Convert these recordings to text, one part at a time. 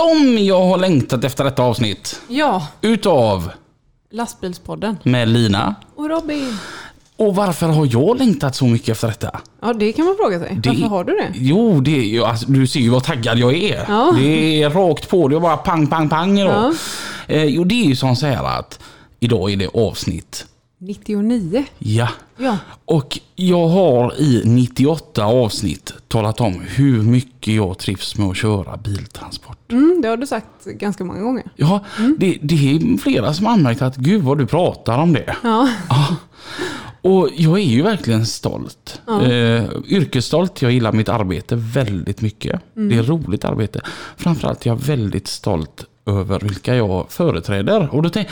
Som jag har längtat efter detta avsnitt. Ja, Utav lastbilspodden. med Lina. Och Robin. Och varför har jag längtat så mycket efter detta? Ja, det kan man fråga sig. Det- Varför har du det? Jo, det är ju, alltså, du ser ju vad taggad jag är. Ja. Det är rakt på, det är bara pang, pang, pang idag. Ja. Eh, jo, det är ju som så här att idag är det avsnitt. 99. Ja. Ja. Och jag har i 98 avsnitt talat om hur mycket jag trivs med att köra biltransport. Mm, det har du sagt ganska många gånger. Ja, det, det är flera som har anmärkt att gud vad du pratar om det. Ja. Och jag är ju verkligen stolt. Eh, yrkesstolt, jag gillar mitt arbete väldigt mycket. Det är roligt arbete. Framförallt är jag väldigt stolt över vilka jag företräder. Och då tänk,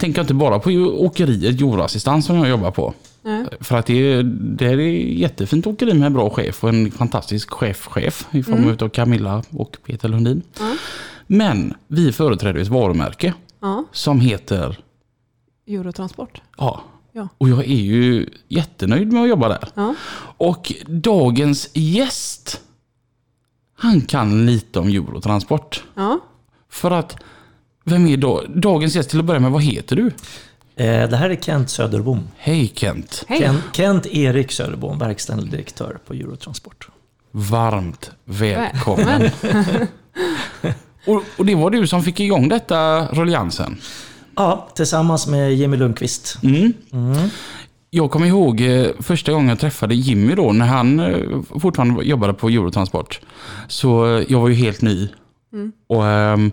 tänker jag inte bara på åkeriet Jordassistans som jag jobbar på. Nej. För att det är, det är ett jättefint åkeri med en bra chef och en fantastisk chefchef i form av Camilla och Peter Lundin. Ja. Men vi företräder ett varumärke Ja. som heter Eurotransport. Ja. Ja. Och jag är ju jättenöjd med att jobba där. Och dagens gäst, han kan lite om Eurotransport. Ja. För att, vem är då? Dagens gäst, till att börja med, vad heter du? Eh, Det här är Kent Söderbom. Hej Kent. Hej. Kent, Kent Erik Söderbom, verkställande direktör på Eurotransport. Varmt välkommen. och, och det var du som fick igång detta rulliansen. Ja, tillsammans med Jimmy Lundqvist. Mm. Jag kommer ihåg eh, första gången jag träffade Jimmy då, när han eh, fortfarande jobbade på Eurotransport. Så jag var ju helt ny. Och ehm,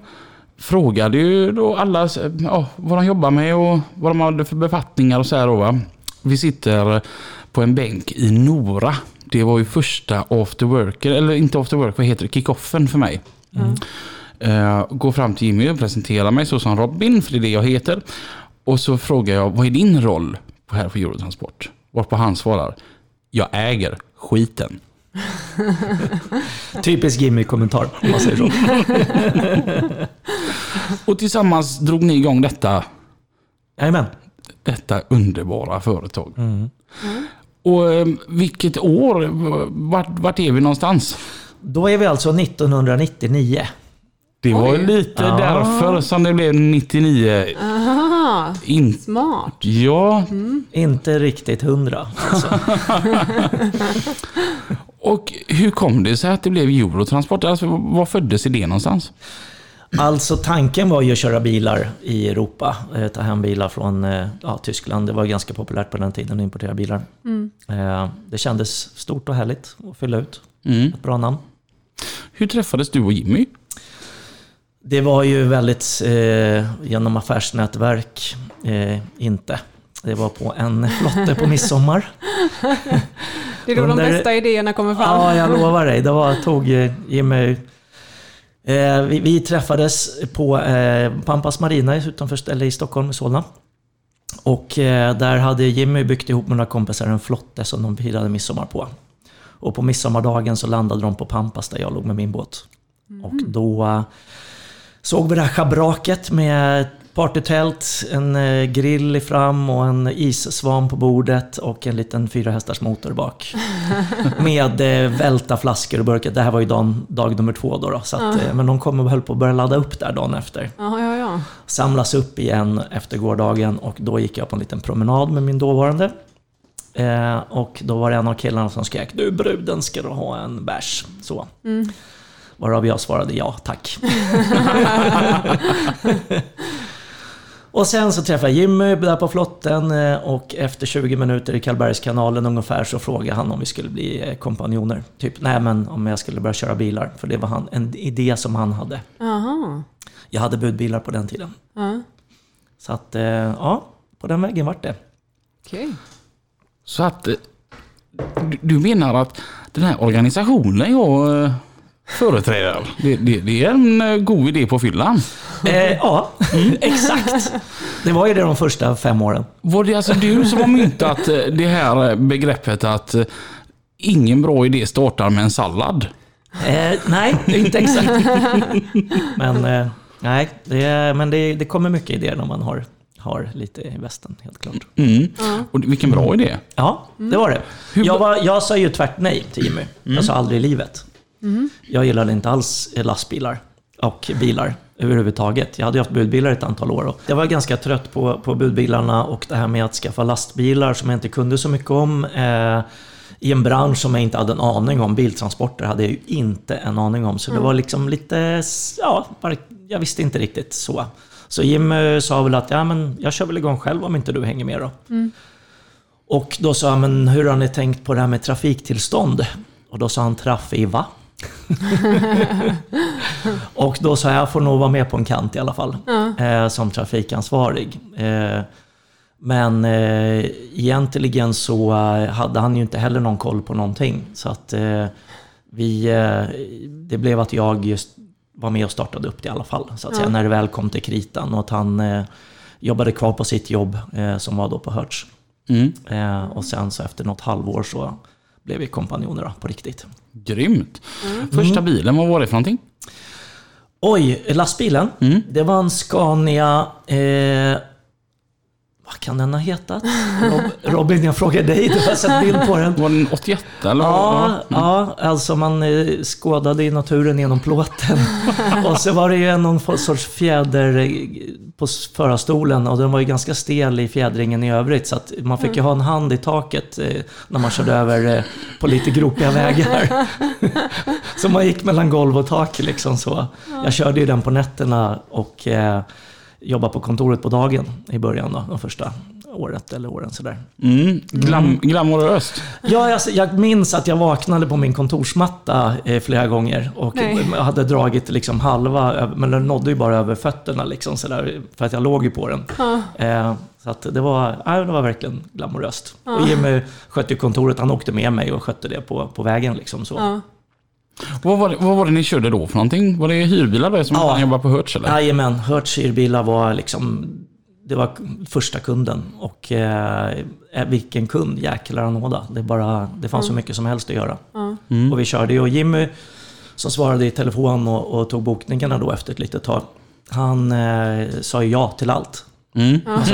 frågade ju då alla ja, vad de jobbar med och vad de hade för befattningar och så här då va. Vi sitter på en bänk i Nora. Det var ju första after work, eller inte after work, vad heter det, kickoffen för mig. Eh, går fram till Jimmy och presenterar mig så som Robin, för det är det jag heter. Och så frågar jag, vad är din roll här på Eurotransport? Varpå han svarar, jag äger skiten. Typisk Jimmy-kommentar, om man säger så. Och tillsammans drog ni igång detta, Jajamän. detta underbara företag. Och eh, vilket år, vart, vart är vi någonstans? Då är vi alltså 1999. Det var Oj. lite Ja. därför som det blev 99. Aha, In, smart. ja, Inte riktigt hundra. Alltså. och hur kom det sig att det blev Eurotransport? Alltså, var föddes idén någonstans? alltså tanken var ju att köra bilar i Europa. Eh, Ta hem bilar från eh, ja, Tyskland. Det var ganska populärt på den tiden att importera bilar. Eh, Det kändes stort och härligt att fylla ut. Mm. Ett bra namn. Hur träffades du och Jimmy? Det var ju väldigt eh, genom affärsnätverk, eh, inte. Det var på en flotte på midsommar. Det är då de Under- bästa idéerna kommer fram. Ja, jag lovar dig. Det var, tog eh, Jimmy... Eh, vi, vi träffades på eh, Pampas Marina utanför, eller i Stockholm, i Solna. Och eh, där hade Jimmy byggt ihop med några kompisar en flotte som de firade midsommar på. Och på midsommardagen så landade de på Pampas där jag låg med min båt. Och då eh, såg vi det här schabraket med partytält, en eh, grill i fram och en issvan på bordet och en liten fyra hästars motor bak. Med eh, välta flaskor och burkar. Det här var ju dag, dag nummer två då. då så att, eh, men de kom och höll på att börja ladda upp där dagen efter. Ja, ja, ja. Samlas upp igen efter gårdagen och då gick jag på en liten promenad med min dåvarande. Eh, och då var det en av killarna som skrek Du bruden, ska du ha en bärs? Så. Varav jag svarade ja, tack. och sen så träffade jag Jimmy där på flotten eh, och efter 20 minuter i Karlbergskanalen ungefär så frågade han om vi skulle bli eh, kompanjoner. Typ, nej men om jag skulle börja köra bilar. För det var han, en idé som han hade. Aha. Jag hade budbilar på den tiden. Ja. Så att, eh, ja, på den vägen vart det. Okej. Så att du, du menar att den här organisationen jag eh, företräder, det, det, det är en eh, god idé på fyllan? Eh, ja, exakt. Det var ju det de första fem åren. Var det alltså du som har myntat eh, det här begreppet att eh, ingen bra idé startar med en sallad? Eh, nej, inte exakt. Men, eh, nej, det, men det, det kommer mycket idéer när man har, har lite i västen, helt klart. Mm. Och vilken bra idé. Ja, det var det. Jag, var, jag sa ju tvärt nej till Jimmy. Jag sa aldrig i livet. Jag gillade inte alls lastbilar och bilar överhuvudtaget. Jag hade haft budbilar ett antal år och jag var ganska trött på, på budbilarna och det här med att skaffa lastbilar som jag inte kunde så mycket om. Eh, I en bransch som jag inte hade en aning om. Biltransporter hade jag ju inte en aning om. Så det var liksom lite, ja, bara, jag visste inte riktigt så. Så Jim eh, sa väl att ja, men jag kör väl igång själv om inte du hänger med då. Och då sa han, men hur har ni tänkt på det här med trafiktillstånd? Och då sa han Trafiva. och då sa jag, jag får nog vara med på en kant i alla fall. Eh, som trafikansvarig. Eh, men eh, egentligen så eh, hade han ju inte heller någon koll på någonting. Så att eh, vi, eh, det blev att jag just var med och startade upp det i alla fall. Så att säga, när det väl kom till kritan. Och att han eh, jobbade kvar på sitt jobb eh, som var då på Hertz. Mm. Eh, och sen så efter något halvår så blev vi kompanjoner då, på riktigt. Grymt. Första bilen, vad var det för någonting? Oj, lastbilen. Det var en Scania... Eh, vad kan den ha hetat? Rob, Robin, jag frågar dig. Du har sett bild på den. Var den 88 eller? Ja, ja, alltså man eh, skådade i naturen genom plåten. Och så var det ju någon sorts fjäder eh, på förarstolen och den var ju ganska stel i fjädringen i övrigt. Så att man fick ju ha en hand i taket eh, när man körde över på lite gropiga vägar. Så man gick mellan golv och tak liksom så. Jag körde ju den på nätterna och jobbade på kontoret på dagen i början då, de första året eller åren sådär. Mm. Glam, glamoröst. Ja, jag, jag minns att jag vaknade på min kontorsmatta eh, flera gånger och Nej. hade dragit liksom halva, men den nådde ju bara över fötterna liksom sådär, för att jag låg ju på den. Eh, så att det var, ja, det var verkligen glamoröst. Och Jimmy skötte kontoret, han åkte med mig och skötte det på, på vägen liksom så. Ja. Vad var, det, vad var det ni körde då för någonting? Var det hyrbilar där som Ja. han jobbade på Hertz eller? Jajamän, Hertz hyrbilar var liksom det var första kunden och eh, vilken kund, jäklar anåda. Det, bara, det fanns så mycket som helst att göra. Och vi körde ju och Jimmy som svarade i telefon och, och tog bokningarna då efter ett litet tag. Han eh, sa ju ja till allt. Mm. Alltså,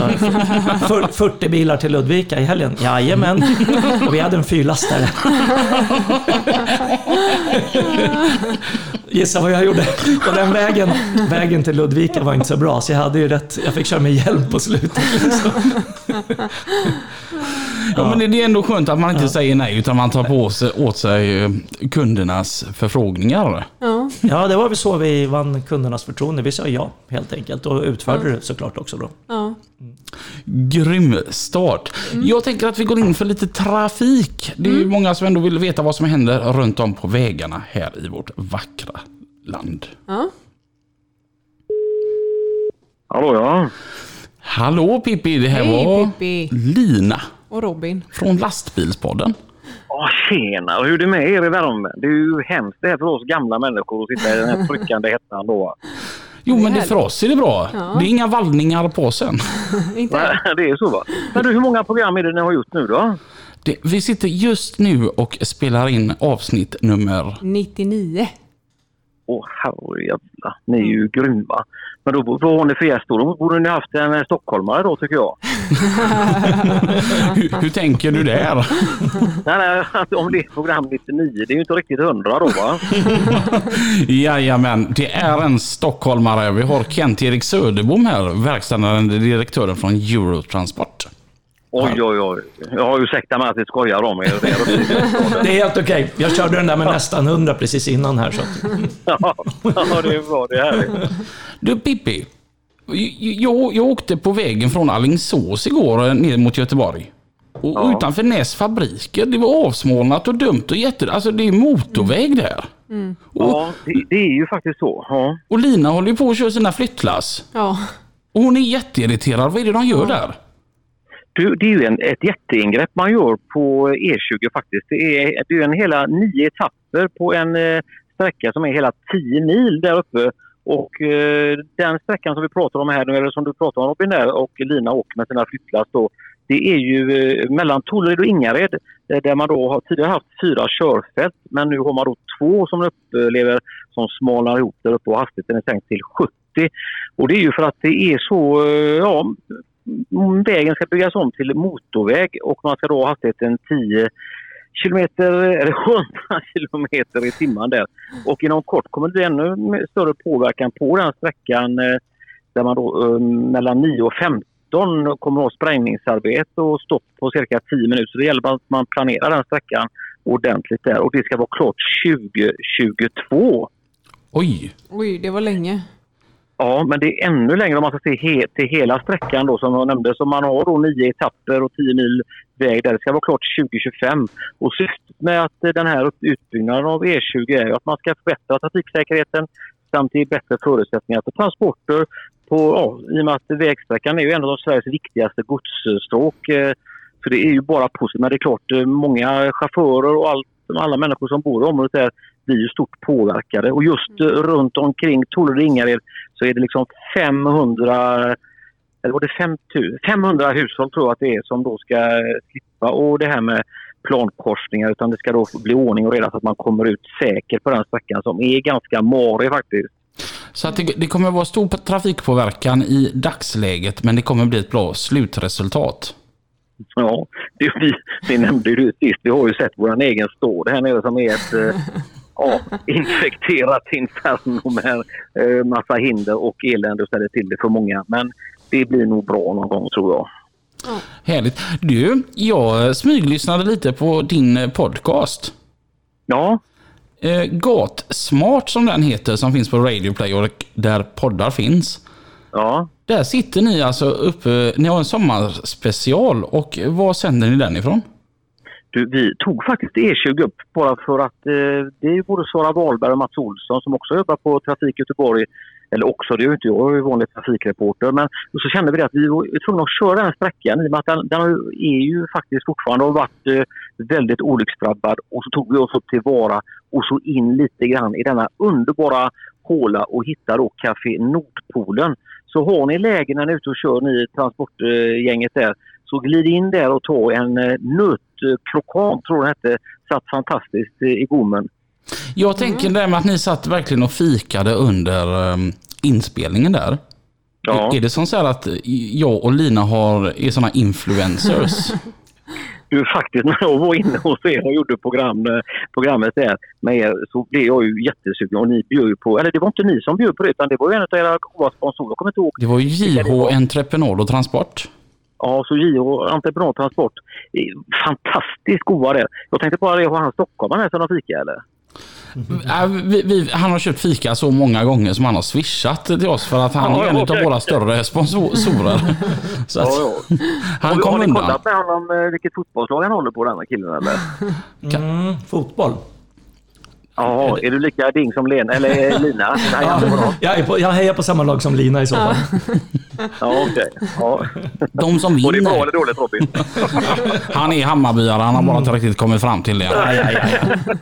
för, 40 bilar till Ludvika i helgen? Jajamän. Och vi hade en fyrlastare. Gissa vad jag gjorde? Och den vägen, vägen till Ludvika var inte så bra, så jag hade ju rätt, jag fick köra med hjälm på slutet. Liksom. Ja, men det- är ändå skönt att man inte säger nej utan man tar på sig, åt sig eh, kundernas förfrågningar. Ja. Ja, det var väl så vi vann kundernas förtroende. Vi sa ja, helt enkelt. Och utförde det såklart också då. Ja. Grym start. Jag tänker att vi går in för lite trafik. Det är ju många som ändå vill veta vad som händer runt om på vägarna här i vårt vackra land. Ja. Hallå ja. Hallå Pippi, det här Hej, var Pippi. Lina Och Robin. från Lastbilspodden. Åh, tjena, och hur är det med er i värmen? Det är ju hemskt det här för oss gamla människor att sitta i den här tryckande hettan då. Jo, Det men det, för oss är det bra. Ja. Det är inga vallningar på sen. Inte Nej, Det är så va? Men du, hur många program är det ni har gjort nu då? Det, vi sitter just nu och spelar in avsnitt nummer... 99. Åh herrejävlar, ni är ju grymma. Men då, vad har ni för gäst då? Då borde ni haft en eh, stockholmare då tycker jag. Hur, hur tänker du där? Nej, nej, att om det är program 99, det är ju inte riktigt 100 då va? Jajamän, det är en stockholmare. Vi har Kent-Erik Söderbom här, verkställande direktören från Eurotransport. Oj, oj, oj. Jag har ursäkta mig att vi skojar om er. Det är helt okej. Jag körde den där med nästan 100 precis innan här. Så ja, det är bra. Det är härligt. Du Pippi, jag, jag åkte på vägen från Alingsås igår eh, ner mot Göteborg. Och Ja. utanför Näs fabriker, det var avsmålat och dumt och jätte... Alltså det är motorväg där. Och, Ja, det, det är ju faktiskt så. Ja. och Lina håller ju på att köra sina flyttlass. Ja. Och hon är jätteirriterad. Vad är det de gör där? Du, det är ju en, ett jätteingrepp man gör på E20 faktiskt. Det är, det är en hela nio etapper på en eh, sträcka som är hela 10 mil där uppe. Och eh, den sträckan som vi pratar om här nu, eller som du pratar om Robin där och Lina åker med sina flyttlass då. Det är ju eh, mellan Tollered och Ingared eh, där man då har tidigare haft fyra körfält men nu har man då två som upplever som smalnar ihop där uppe och hastigheten är sänkt till 70. Och det är ju för att det är så, eh, ja, vägen ska byggas om till motorväg och man ska då ha hastigheten 10 kilometer, eller 100 kilometer i timmen där. Och inom kort kommer det bli ännu större påverkan på den sträckan eh, där man då eh, mellan 9 och 15 kommer att ha sprängningsarbete och stopp på cirka 10 minuter. Så det gäller att man planerar den sträckan ordentligt där och det ska vara klart 2022. Oj, Oj, det var länge. Ja, men det är ännu längre om man ska se he till hela sträckan då som jag nämnde. Så man har då nio etapper och tio mil väg där. Det ska vara klart 2025. Och syftet med att eh, den här utbyggnaden av E20 är att man ska förbättra trafiksäkerheten samt ge bättre förutsättningar för transporter. På, ja, I och med att vägsträckan är ju en av Sveriges viktigaste godsstråk. Eh, Så det är ju bara positivt. Men det är klart, eh, många chaufförer och allt, alla människor som bor i området där blir ju stort påverkade. Och just eh, runt omkring Tollered och Ingared så är det liksom 500 eller var det 5 000 500 hushåll tror jag att det är som då ska eh, slippa och det här med plankorsningar utan det ska då bli ordning och reda så att man kommer ut säkert på den sträckan som är ganska marig faktiskt. så att det, det kommer vara stor trafikpåverkan i dagsläget men det kommer bli ett bra slutresultat. Ja, det, vi, vi nämnde ju det sist, vi har ju sett vår egen stad här nere som är ett eh, infekterat inferno med eh, massa hinder och elände och ställer till det för många. Men det blir nog bra någon gång tror jag. Härligt. Du, jag smyglyssnade lite på din podcast. Ja, Eh, Gatsmart som den heter som finns på Radio Play och där poddar finns. ja. Där sitter ni alltså uppe, ni har en sommarspecial och var sänder ni den ifrån? Du, vi tog faktiskt E20 upp bara för att eh, det är både Sara Wahlberg och Mats Olsson som också jobbar på Trafik Göteborg. Eller också, det är ju inte jag, jag är vanlig trafikreporter. Men så kände vi att vi var tvungna att köra den sträckan i och med att den, den är ju faktiskt fortfarande har varit eh, väldigt olycksdrabbad. Och så tog vi oss upp till Vara och så in lite grann i denna underbara håla och hittade då Café Nordpolen. Så har ni lägen när ni är ute och kör, ni transportgänget där, så glid in där och ta en eh, nötkrokan, tror jag den hette, satt fantastiskt eh, i gommen. Jag tänker det med att ni satt verkligen och fikade under eh, inspelningen där. Ja. Är det som så här att jag och Lina har, är såna influencers? Du, faktiskt när jag var inne hos er och gjorde program, eh, programmet där med er så blev jag ju jättesugen och ni bjöd på, eller det var inte ni som bjöd på det utan det var ju en av era goda sponsorer, jag kommer inte ihåg. Det var ju det JH. Entreprenad och Transport. Ja, så JH Entreprenad Transport. Fantastiskt goda det. Jag tänkte bara det, har han stockholmaren som har fika eller? Äh, vi, vi, han har köpt fika så många gånger som han har swishat till oss för att han Ja, är en av våra större sponsorer. Så att, Ja, ja. han kom har ni undan. kollat med honom eh, vilket fotbollslag han håller på den här killen eller? Mm, fotboll. Ja, är du lika ding som Lena, eller eh, Lina? Nej, Ja, bra. jag, är på, jag hejar på samma lag som Lina i så fall. Ja, okej. Ja. De som Var det bra vinner. eller dåligt Robin? Han är Hammarbyare, han har bara inte riktigt kommit fram till det. Ja, ja, ja, ja.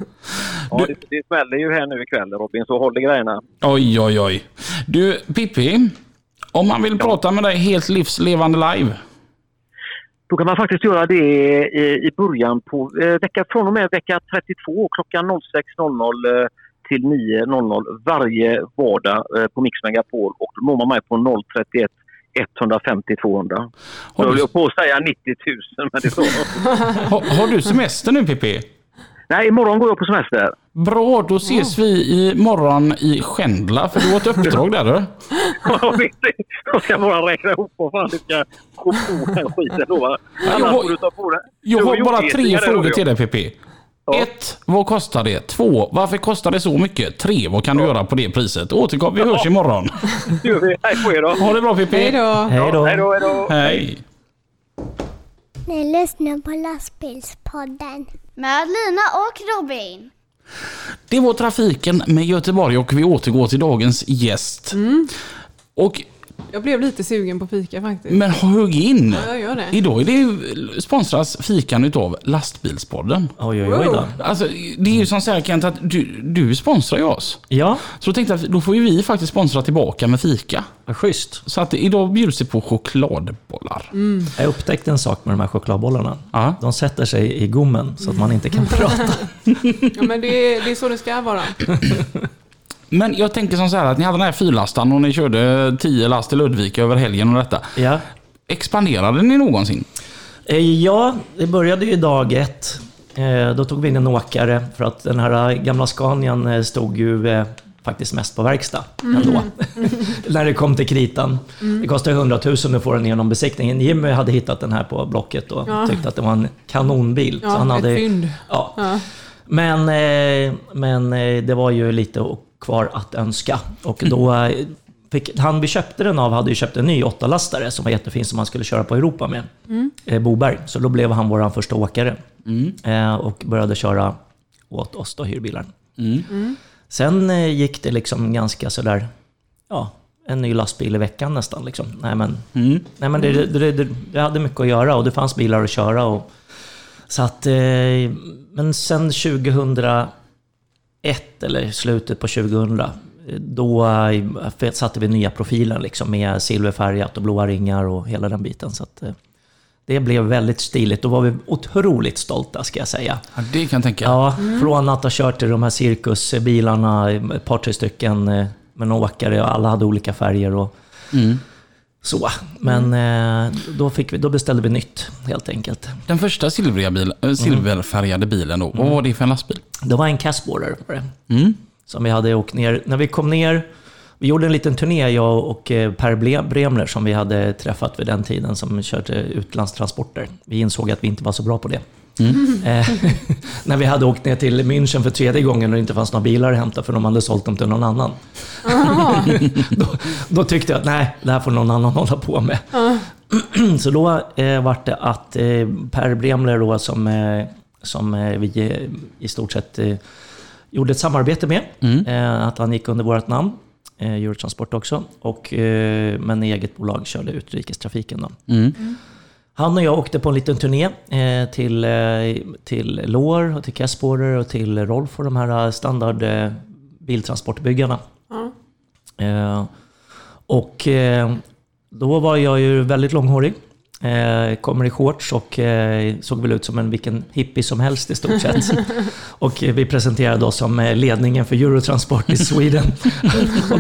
Ja, det, det smäller ju här nu ikväll Robin, så håll i grejerna. Oj, oj, oj. Du, Pippi. Om man vill prata med dig helt livslevande live. Då kan man faktiskt göra det i, början på eh, vecka, från och med vecka 32 klockan 06.00 eh, till 9.00 varje vardag eh, på Mix Megapol och då når man mig på 031 150 200. Har Jag du, höll på att säga 90 000 men det är så. har, har du semester nu Pippi? Nej, imorgon går jag på semester. Bra, då ses vi imorgon i Skändla för du har ett uppdrag där du. Jag vet inte. Jag ska bara räkna ihop vad fan du ska gå på den skiten då va. jag Annars har- får du ta på det. Jag Du har gjort bara tre frågor till dig Pippi. Ja. Ett, vad kostar det? Två, varför kostar det så mycket? Tre, vad kan du göra på det priset? Återkom, vi hörs imorgon. Det gör vi. Hej på er då. Ha det bra Pippi. Hej då. Hej då, hej då. Hej. Ni lyssnar på lastbilspodden. Med Lina och Robin. Det var trafiken med Göteborg och vi återgår till dagens gäst. Och Jag blev lite sugen på fika faktiskt. Men hugg in! Ja, jag gör det. Idag är det sponsras fikan utav Lastbilspodden. Oj, oj, oj då. Alltså, det är ju som så här Kent, att du, du sponsrar ju oss. Ja, Så då tänkte jag att då får ju vi faktiskt sponsra tillbaka med fika. vad schysst. Så att idag bjuds det på chokladbollar. Jag upptäckte en sak med de här chokladbollarna. Ja. De sätter sig i gommen så att man inte kan prata. Ja, men det, är- det är så det ska vara. Men jag tänker som så här att ni hade den här fyrlastan och ni körde 10 last till Ludvika över helgen och detta. Ja. Expanderade ni någonsin? Eh, Ja, det började ju dag ett. Eh, Då tog vi in en åkare för att den här gamla Scanian eh, stod ju eh, faktiskt mest på verkstad ändå. När det kom till kritan. Det kostade 100 000 att få den igenom besiktningen. Jimmy hade hittat den här på Blocket och Ja. tyckte att det var en kanonbil. Ja, han hade, ett fynd. Ja. Ja. Men, eh, men eh, det var ju lite kvar att önska. Och då eh, fick, han vi köpte den av hade ju köpt en ny åttalastare som var jättefin som man skulle köra på Europa med. Eh, Boberg. Så då blev han vår första åkare. Eh, och började köra åt oss då, hyrbilar. Sen eh, gick det liksom ganska sådär, ja, en ny lastbil i veckan nästan. Liksom. Nej, men, nej, men det, det, det, det hade mycket att göra och det fanns bilar att köra. Och, så att, eh, men sen 2001, eller slutet på 2000, eh, då eh, satte vi nya profiler liksom, med silverfärgat och blåa ringar och hela den biten. Så att, eh, det blev väldigt stiligt. Då var vi otroligt stolta ska jag säga. Ja, det kan jag tänka. Ja, från att ha kört i de här cirkusbilarna, ett par tre stycken eh, med en åkare och alla hade olika färger och Mm. Så. Men eh, då, fick vi, då beställde vi nytt helt enkelt. Den första silvriga bil, äh, silverfärgade bilen då, vad var det för en lastbil? Det var en Casborder var det, Mm. som vi hade åkt ner. När vi kom ner, vi gjorde en liten turné, jag och eh, Per Bremler som vi hade träffat vid den tiden som körde utlandstransporter. Vi insåg att vi inte var så bra på det. Eh, när vi hade åkt ner till München för tredje gången och det inte fanns några bilar att hämta för de hade sålt dem till någon annan. då, då tyckte jag att nej, det här får någon annan hålla på med. Så då eh, var det att eh, Per Bremler då, som, eh, som eh, vi eh, i stort sett eh, gjorde ett samarbete med. Eh, att han gick under vårt namn, eh, Eurotransport också. Och, eh, men i eget bolag körde utrikestrafiken. Då. Mm. Han och jag åkte på en liten turné eh, till, eh, till Lohr, och till Casborder och till Rolf och de här standard eh, biltransportbyggarna. Ja. Eh, och då var jag ju väldigt långhårig. Eh, kommer i shorts och eh, såg väl ut som en vilken hippie som helst i stort sett. och eh, vi presenterade oss som eh, ledningen för Eurotransport i Sweden. de,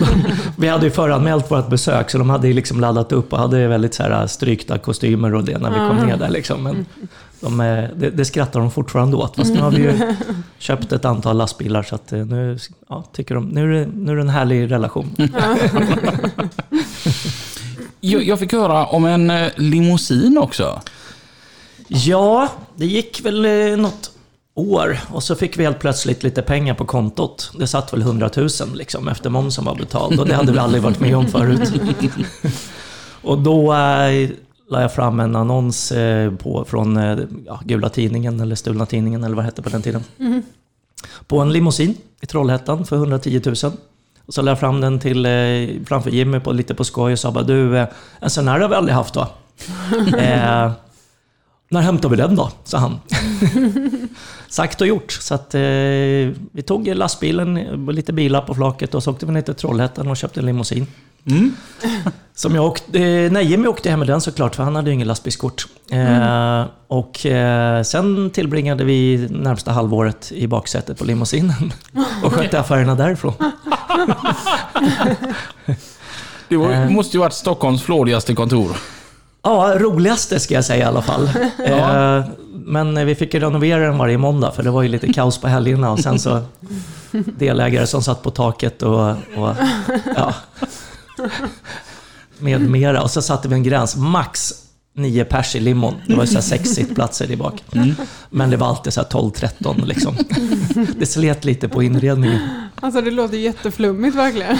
vi hade ju föranmält vårt besök så de hade ju liksom laddat upp och hade väldigt så här strykta kostymer och det när vi kom ner där. Liksom. Men de, eh, det, det skrattar de fortfarande åt. Fast nu har vi ju köpt ett antal lastbilar så att eh, nu, ja, tycker de, nu, är det, nu är det en härlig relation. Jag, jag fick höra om en eh, limousin också. Ja, det gick väl eh, något år och så fick vi helt plötsligt lite pengar på kontot. Det satt väl 100 000 liksom efter momsen var betald och det hade vi aldrig varit med om förut. och då eh, la jag fram en annons eh, på, från eh, ja, Gula Tidningen eller Stulna Tidningen eller vad det hette på den tiden. På en limousin i Trollhättan för 110 000. Och så la jag fram den till, eh, framför Jimmy på, lite på skoj och sa bara du, eh, en sån här har vi aldrig haft va? eh, när hämtar vi den då? sa han. Sagt och gjort. Så att, eh, vi tog lastbilen, lite bilar på flaket och så åkte vi ner till Trollhättan och köpte en limousin. Som jag åkte, eh, nej, Jimmy åkte hem med den såklart, för han hade ju ingen lastbilskort. Eh, och eh, sen tillbringade vi närmsta halvåret i baksätet på limousinen och skötte affärerna därifrån. Det var, Eh. måste ju varit Stockholms flådigaste kontor. Ja, roligaste ska jag säga i alla fall. Eh, Men eh, vi fick ju renovera den varje måndag för det var ju lite kaos på helgerna och sen så delägare som satt på taket och, och ja, med mera. Och så satte vi en gräns, max nio pers i limon. Det var ju så här sex sittplatser i bak. Men det var alltid så här 12-13 liksom. Det slet lite på inredningen. Alltså det låter jätteflummigt verkligen.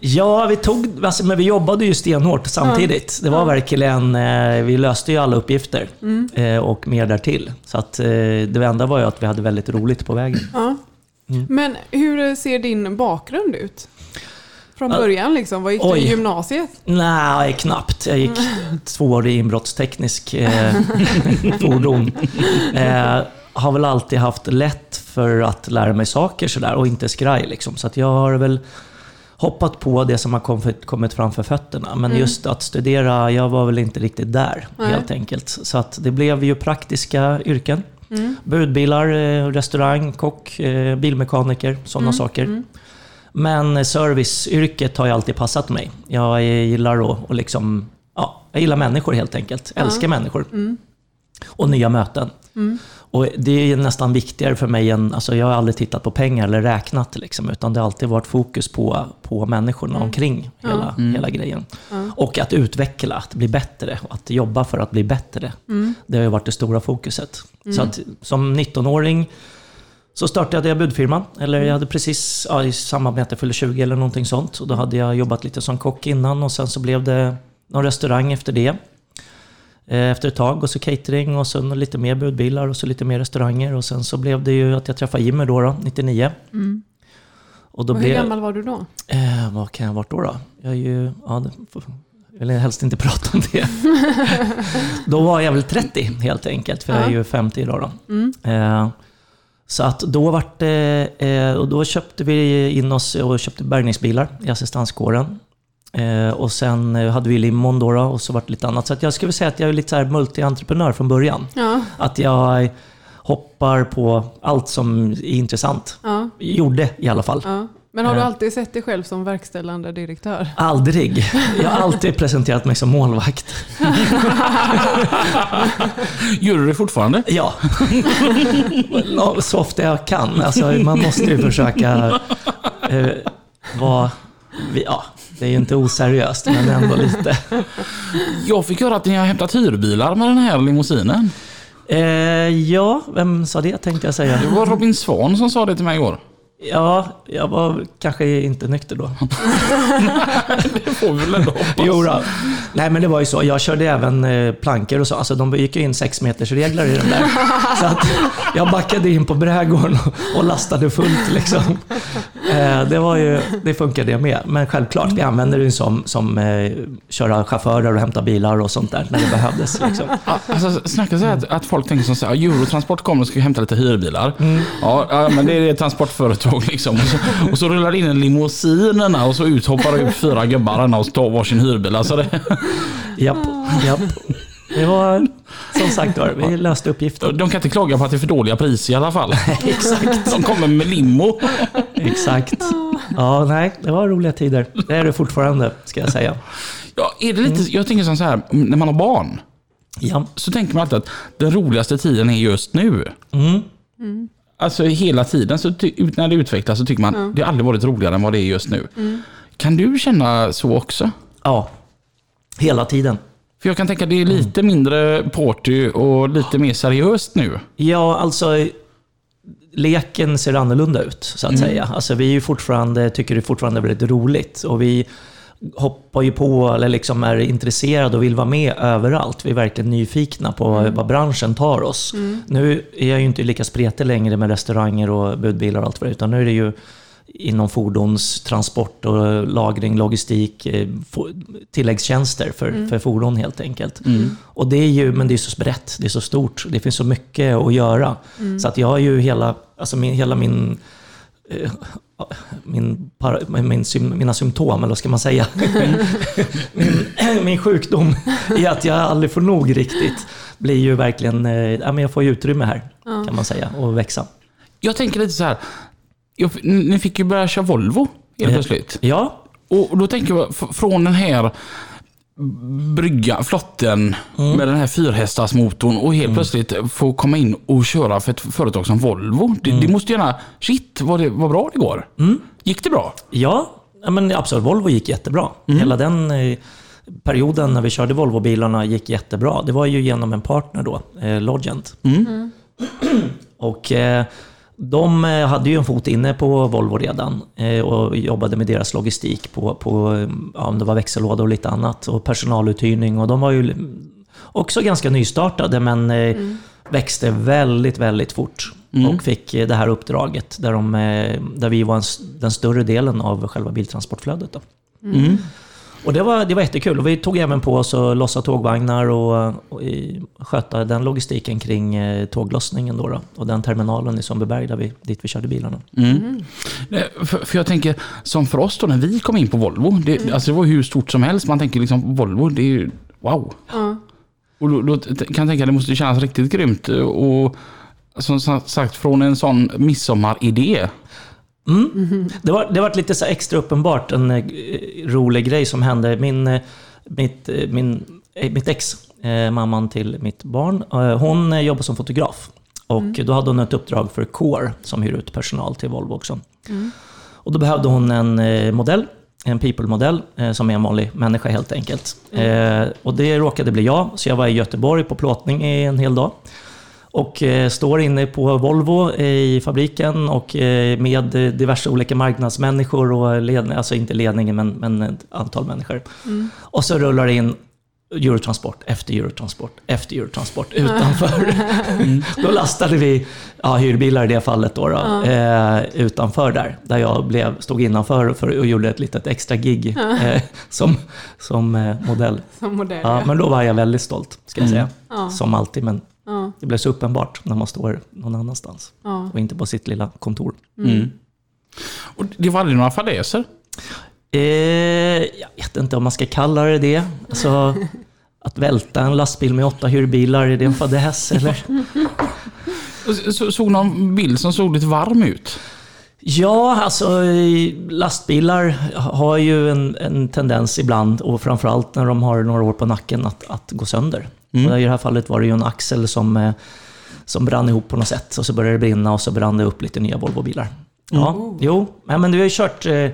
Ja, vi tog, alltså, men vi jobbade ju stenhårt samtidigt. Det var verkligen, eh, vi löste ju alla uppgifter eh, och mer därtill. Så att eh, det enda var ju att vi hade väldigt roligt på vägen. Mm. Men hur ser din bakgrund ut? Från början liksom? Vad gick du Oj. i gymnasiet? Nej, knappt. Jag gick två år i inbrottsteknisk eh, fordon. Eh, har väl alltid haft lätt för att lära mig saker sådär och inte skraj liksom. Så att jag har väl hoppat på det som har kommit, kommit framför fötterna. Men just att studera, jag var väl inte riktigt där Nej. helt enkelt. Så att det blev ju praktiska yrken. Budbilar, eh, restaurang, kock, eh, bilmekaniker, sådana saker. Men serviceyrket har ju alltid passat mig. Jag gillar att och liksom, ja, jag gillar människor helt enkelt. Älskar människor. Och nya möten. Och det är nästan viktigare för mig än, alltså jag har aldrig tittat på pengar eller räknat liksom, utan det har alltid varit fokus på, på människorna omkring hela, hela grejen. Och att utveckla, att bli bättre, och att jobba för att bli bättre. Det har ju varit det stora fokuset. Så att som 19-åring så startade jag budfirman. Eller jag hade precis, ja, i samband med att jag fyllde 20 eller någonting sånt. Och då hade jag jobbat lite som kock innan och sen så blev det någon restaurang efter det. Eh, Efter ett tag och så catering och sen lite mer budbilar och så lite mer restauranger. Och sen så blev det ju att jag träffade Jimmy då, då 99. Och då Och hur blev, gammal var du då? Eh, vad kan jag ha varit då? då? Jag är ju... Ja, jag vill helst inte prata om det. då var jag väl 30 helt enkelt, för jag är ju 50 idag. Då. Eh, så att då vart det... Eh, och då köpte vi in oss och köpte bärgningsbilar i assistanskåren. Eh, och sen eh, hade vi limon då, och så vart det lite annat. Så att jag skulle säga att jag är lite så här multi-entreprenör från början. Ja. Att jag hoppar på allt som är intressant. Ja. Gjorde i alla fall. ja. Men har du Eh. alltid sett dig själv som verkställande direktör? Aldrig. Jag har alltid presenterat mig som målvakt. Gör du det fortfarande? Ja. Så ofta jag kan. Alltså, man måste ju försöka eh, vara... Ja, det är ju inte oseriöst, men ändå lite. Jag fick höra att ni har hämtat hyrbilar med den här limousinen. Eh, ja, vem sa det tänkte jag säga. Det var Robin Svan som sa det till mig igår. Ja, jag var kanske inte nykter då. Det får vi väl ändå hoppas. Jo då. Nej men det var ju så. Jag körde även eh, plankor och så. Alltså de gick ju in sex meters regler i den där. Så att jag backade in på brädgården och, lastade fullt liksom. Eh, det var ju, det funkade jag med. Men självklart, vi använde det som, som eh, köra chaufförer och hämta bilar och sånt där när det behövdes. Liksom. Alltså, snacka så att, att folk tänker som så här, Eurotransport kommer och ska hämta lite hyrbilar. Ja, ja, men det är ett transportföretag liksom. Och så, och så rullar det in en limousinerna och så ut hoppar det ut fyra gubbar och tar varsin hyrbil. Alltså det, Japp, japp. Det var som sagt var, vi löste uppgiften. de kan inte klaga på att det är för dåliga priser i alla fall. Exakt. De kommer med limo. Exakt. Ja, nej, det var roliga tider. Det är det fortfarande, ska jag säga. Ja, är det lite, jag tänker som så här, när man har barn. Ja. Så tänker man alltid att den roligaste tiden är just nu. Mm. Alltså hela tiden, så när det utvecklas så tycker man det har aldrig varit roligare än vad det är just nu. Kan du känna så också? ja. Hela tiden. För jag kan tänka att det är lite mindre party och lite mer seriöst nu. Ja, alltså leken ser annorlunda ut, så att säga. Alltså, vi är ju fortfarande, tycker det är fortfarande väldigt roligt. Och vi hoppar ju på, eller liksom är intresserade och vill vara med överallt. Vi är verkligen nyfikna på vad branschen tar oss. Nu är jag ju inte lika spretig längre med restauranger och budbilar och allt vad det utan nu är det ju inom fordonstransport och lagring, logistik, eh, tilläggstjänster för, för fordon helt enkelt. Och det är ju, men det är så brett, det är så stort, det finns så mycket att göra. Så att jag har ju hela, alltså min, hela min eh, min, para, min, mina symptom, eller vad ska man säga? min, min sjukdom i att jag aldrig får nog riktigt blir ju verkligen, eh, ja, men jag får ju utrymme här kan man säga och växa. Jag tänker lite så här. Jag, ni fick ju börja köra Volvo helt Eh. plötsligt. Ja, Och då tänker jag från den här brygga, flotten med den här fyrhästarsmotorn och helt plötsligt få komma in och köra för ett företag som Volvo. Det, det måste gärna... Shit, vad, det, vad bra det går. Gick det bra? Ja, men absolut. Volvo gick jättebra. Hela den eh, perioden när vi körde Volvobilarna gick jättebra. Det var ju genom en partner då, eh, Logent. Och eh, de eh, hade ju en fot inne på Volvo redan eh, och jobbade med deras logistik på, på eh, ja, om det var växellåda och lite annat och personaluthyrning. Och de var ju också ganska nystartade men eh, växte väldigt, väldigt fort. och fick det här uppdraget där, de, där vi var en, den större delen av själva biltransportflödet. Då. Mm. Och det var, det var jättekul. Och vi tog även på oss att lossa tågvagnar och, och i, sköta den logistiken kring eh, tåglossningen. Då, då och den terminalen i Sundbyberg där vi, dit vi körde bilarna. Mm. Nej, För, för jag tänker, som för oss då när vi kom in på Volvo, det, alltså det var hur stort som helst. Man tänker liksom Volvo, det är ju wow. Och då, då kan jag tänka att det måste kännas riktigt grymt. Och som sagt, från en sån midsommaridé. Mm. Det, var, det var lite så extra uppenbart, en eh, rolig grej som hände. Min, eh, mitt, eh, min, eh, mitt ex, eh, mamman till mitt barn, eh, hon jobbar som fotograf. Och då hade hon ett uppdrag för Core som hyr ut personal till Volvo också. Och då behövde hon en modell, en people-modell, som är en vanlig människa helt enkelt. Eh, och det råkade bli jag, så jag var i Göteborg på plåtning i en hel dag. Och eh, står inne på Volvo eh, i fabriken och eh, med diverse olika marknadsmänniskor och ledning, alltså inte ledningen men, men ett antal människor. Och så rullar det in Eurotransport efter Eurotransport efter Eurotransport utanför. då lastade vi ja, hyrbilar i det fallet då, då eh, utanför där. Där jag blev, stod innanför för, och gjorde ett litet extra gig eh, som, som eh, modell. Som modell. Ja, men då var jag väldigt stolt, ska jag säga. Ja. Som alltid, men Ja. det blev så uppenbart när man står någon annanstans. Ja. Och inte på sitt lilla kontor. Mm. Och det var aldrig några fadäser. Eh, jag vet inte om man ska kalla det det. Alltså, att välta en lastbil med åtta hyrbilar, är det en fadäs eller? Så- Såg någon bild som såg lite varm ut. Ja, alltså lastbilar har ju en, en tendens ibland, och framförallt när de har några år på nacken, att, att gå sönder. Och I det här fallet var det ju en axel som, eh, som brann ihop på något sätt. Och så började det brinna och så brann det upp lite nya Volvobilar. Ja, jo, nej, men du har ju kört eh,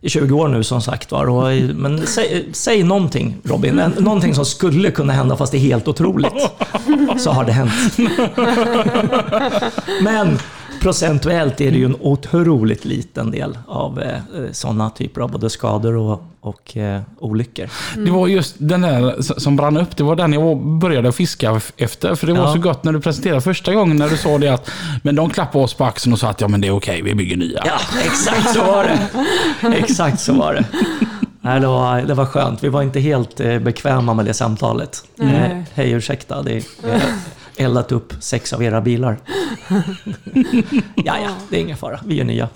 i 20 år nu som sagt var. Och, eh, Men säg, säg någonting Robin, någonting som skulle kunna hända fast det är helt otroligt. Så har det hänt. Men procentuellt är det ju en otroligt liten del av eh, sådana typer av både skador och, och eh, olyckor. Det var just den där som brann upp, det var den jag började fiska efter. För det var Ja. så gott när du presenterade första gången när du sa det att men de klappade oss på axeln och sa att ja men det är okej, vi bygger nya. Ja, exakt så var det. Exakt så var det. Nej, det, var, det var skönt. Vi var inte helt eh, bekväma med det samtalet. Nej. Eh, Hej, ursäkta. Det, har eldat upp sex av era bilar. ja, ja, det är ingen fara. Vi är nya.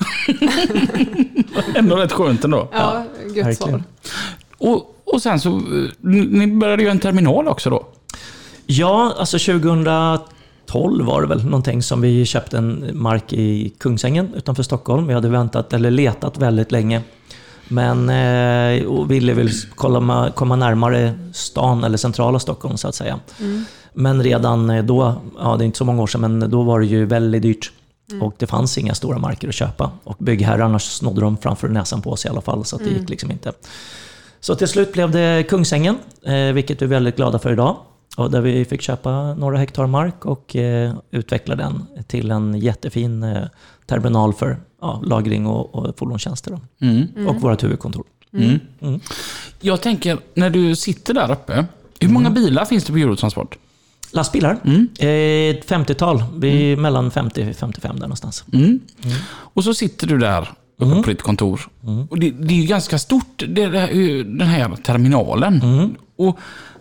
Ändå rätt skönt ändå. Ja, gött svar. Och, och sen så, eh, ni började ju en terminal också då. Ja, alltså 2012 var det väl någonting som vi köpte en mark i Kungsängen utanför Stockholm. Vi hade väntat, eller letat väldigt länge. Men eh, och ville väl komma, komma närmare stan, eller centrala Stockholm så att säga. Men redan eh, då, ja det är inte så många år sedan, men då var det ju väldigt dyrt. Och det fanns inga stora marker att köpa. Och byggherrarna snodde dem framför näsan på oss i alla fall, så att det gick liksom inte. Så till slut blev det Kungsängen, eh, vilket vi är väldigt glada för idag. Och där vi fick köpa några hektar mark och eh, utveckla den till en jättefin eh, terminal för ja, lagring och, och fordonstjänster. Då. Mm. Och vårt huvudkontor. Mm. Mm. Jag tänker, när du sitter där uppe, hur många bilar finns det på Eurotransport? Lastbilar, Mm. eh, ett 50-tal. Vi är mellan 50 och 55 där någonstans. Mm. Och så sitter du där uppe Mm. på ditt kontor. Och det, det är ju ganska stort, det, det, här- den här terminalen. Mm. Och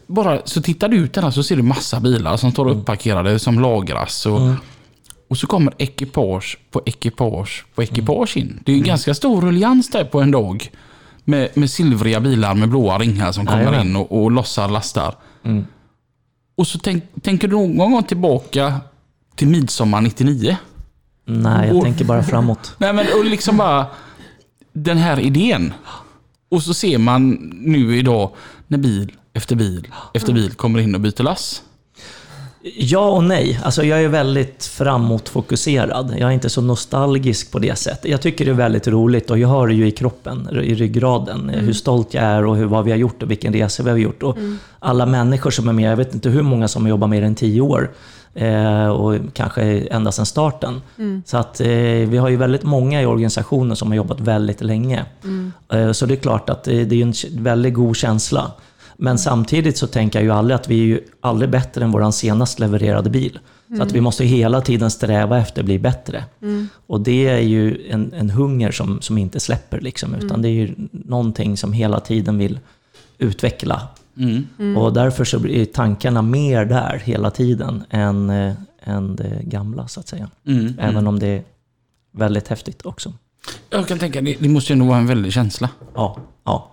bara så tittar du ut där så ser du massa bilar som står uppparkerade, som lagras. Och, Mm. och så kommer ekipage på ekipage på ekipage in. Det är Mm. en ganska stor ruljans där på en dag. Med, med silvriga bilar med blåa ringar som kommer Jajamän. in och, och lossar lastar. Mm. Och så tänk, tänker du någon gång tillbaka till midsommar 99? Nej, jag Och- tänker bara framåt. Nej men och liksom bara den här idén. Och så ser man nu idag när bil efter bil efter bil kommer in och byter lass. Ja och nej. Alltså jag är väldigt framåtfokuserad. Jag är inte så nostalgisk på det sättet. Jag tycker det är väldigt roligt och jag har det ju i kroppen, i ryggraden. Hur stolt jag är och hur, vad vi har gjort och vilken resa vi har gjort. Och alla människor som är med, jag vet inte hur många som har jobbat mer än tio år. Eh, och kanske ända sedan starten. Så att eh, vi har ju väldigt många i organisationen som har jobbat väldigt länge. Eh, så det är klart att det, det är en väldigt god känsla Men samtidigt så tänker jag ju aldrig att vi är ju aldrig bättre än vår senast levererade bil. Så att vi måste hela tiden sträva efter att bli bättre. Och det är ju en, en hunger som, som inte släpper, liksom, utan det är ju någonting som hela tiden vill utveckla. Och därför så blir tankarna mer där hela tiden än, eh, än det gamla, så att säga. Även om det är väldigt häftigt också. Jag kan tänka, det, det måste ju nog vara en väldig känsla. Ja, ja.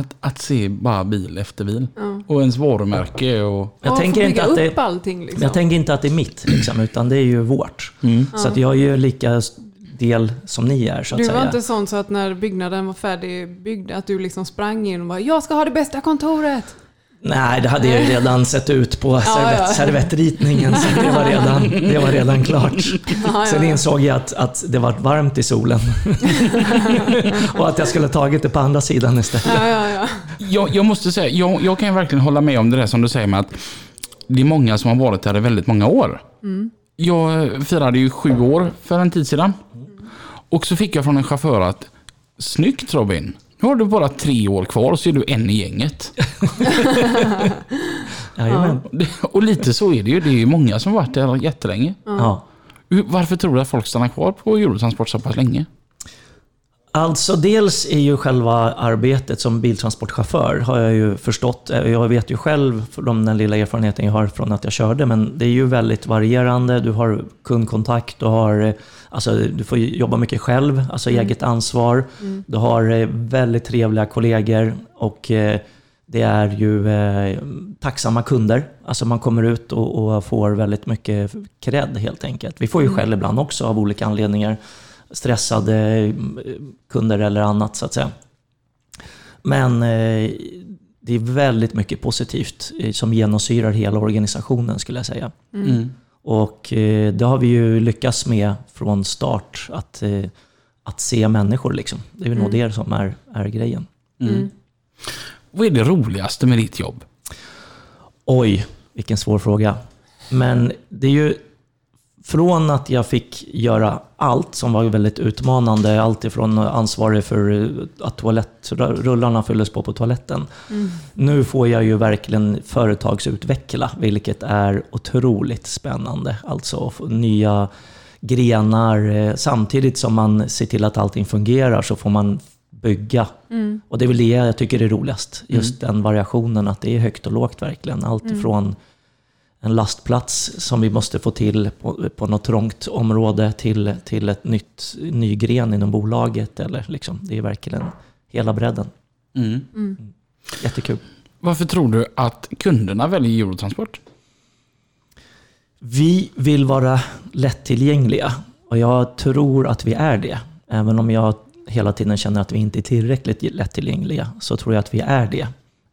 Att, att se bara bil efter bil. Och ens varumärke och... Jag, Ja, tänker inte att det, upp allting liksom. jag tänker inte att det är mitt, liksom, utan det är ju vårt. Så att jag är ju lika del som ni är, så att du säga. var inte sån så att när byggnaden var färdigbyggd att du liksom sprang in och bara “Jag ska ha det bästa kontoret”? Nej, det hade jag ju redan sett ut på servett, ja. servettritningen, så det var redan, det var redan klart. Sen insåg jag att, att det var varmt i solen. och att jag skulle tagit det på andra sidan istället. Ja, ja, ja. Jag, jag måste säga, jag, jag kan ju verkligen hålla med om det där som du säger med att det är många som har varit där i väldigt många år. Jag firade ju sju år för en tid sedan. Och så fick jag från en chaufför att Snyggt Robin! Nu har du bara tre år kvar så är du en i gänget. Jajamän. Och lite så är det ju. Det är ju många som har varit där jättelänge. Ja. Varför tror du att folk stannar kvar på Eurotransport så pass länge? Alltså dels är ju själva arbetet som biltransportchaufför har jag ju förstått. Jag vet ju själv från den lilla erfarenheten jag har från att jag körde, men det är ju väldigt varierande. Du har kundkontakt, du har Alltså, du får jobba mycket själv, alltså eget ansvar. Du har eh, väldigt trevliga kollegor och eh, det är ju eh, tacksamma kunder. Alltså man kommer ut och, och får väldigt mycket cred helt enkelt. Vi får ju skäll ibland också av olika anledningar. Stressade eh, kunder eller annat så att säga. Men eh, det är väldigt mycket positivt eh, som genomsyrar hela organisationen skulle jag säga. Och eh, det har vi ju lyckats med från start, att, eh, att se människor. Liksom. Det är ju nog det som är, är grejen. Vad är det roligaste med ditt jobb? Oj, vilken svår fråga. Men det är ju från att jag fick göra allt som var väldigt utmanande, allt ifrån ansvarig för eh, att toalettrullarna fylldes på på toaletten. Nu får jag ju verkligen företagsutveckla, vilket är otroligt spännande. Alltså nya grenar, eh, samtidigt som man ser till att allting fungerar så får man bygga. Och det är väl det jag tycker är roligast. Just den variationen, att det är högt och lågt verkligen. Allt ifrån en lastplats som vi måste få till på, på något trångt område till, till ett nytt, ny gren inom bolaget. Eller liksom, det är verkligen hela bredden. Jättekul. Varför tror du att kunderna väljer Eurotransport? Vi vill vara lättillgängliga och jag tror att vi är det. Även om jag hela tiden känner att vi inte är tillräckligt lättillgängliga så tror jag att vi är det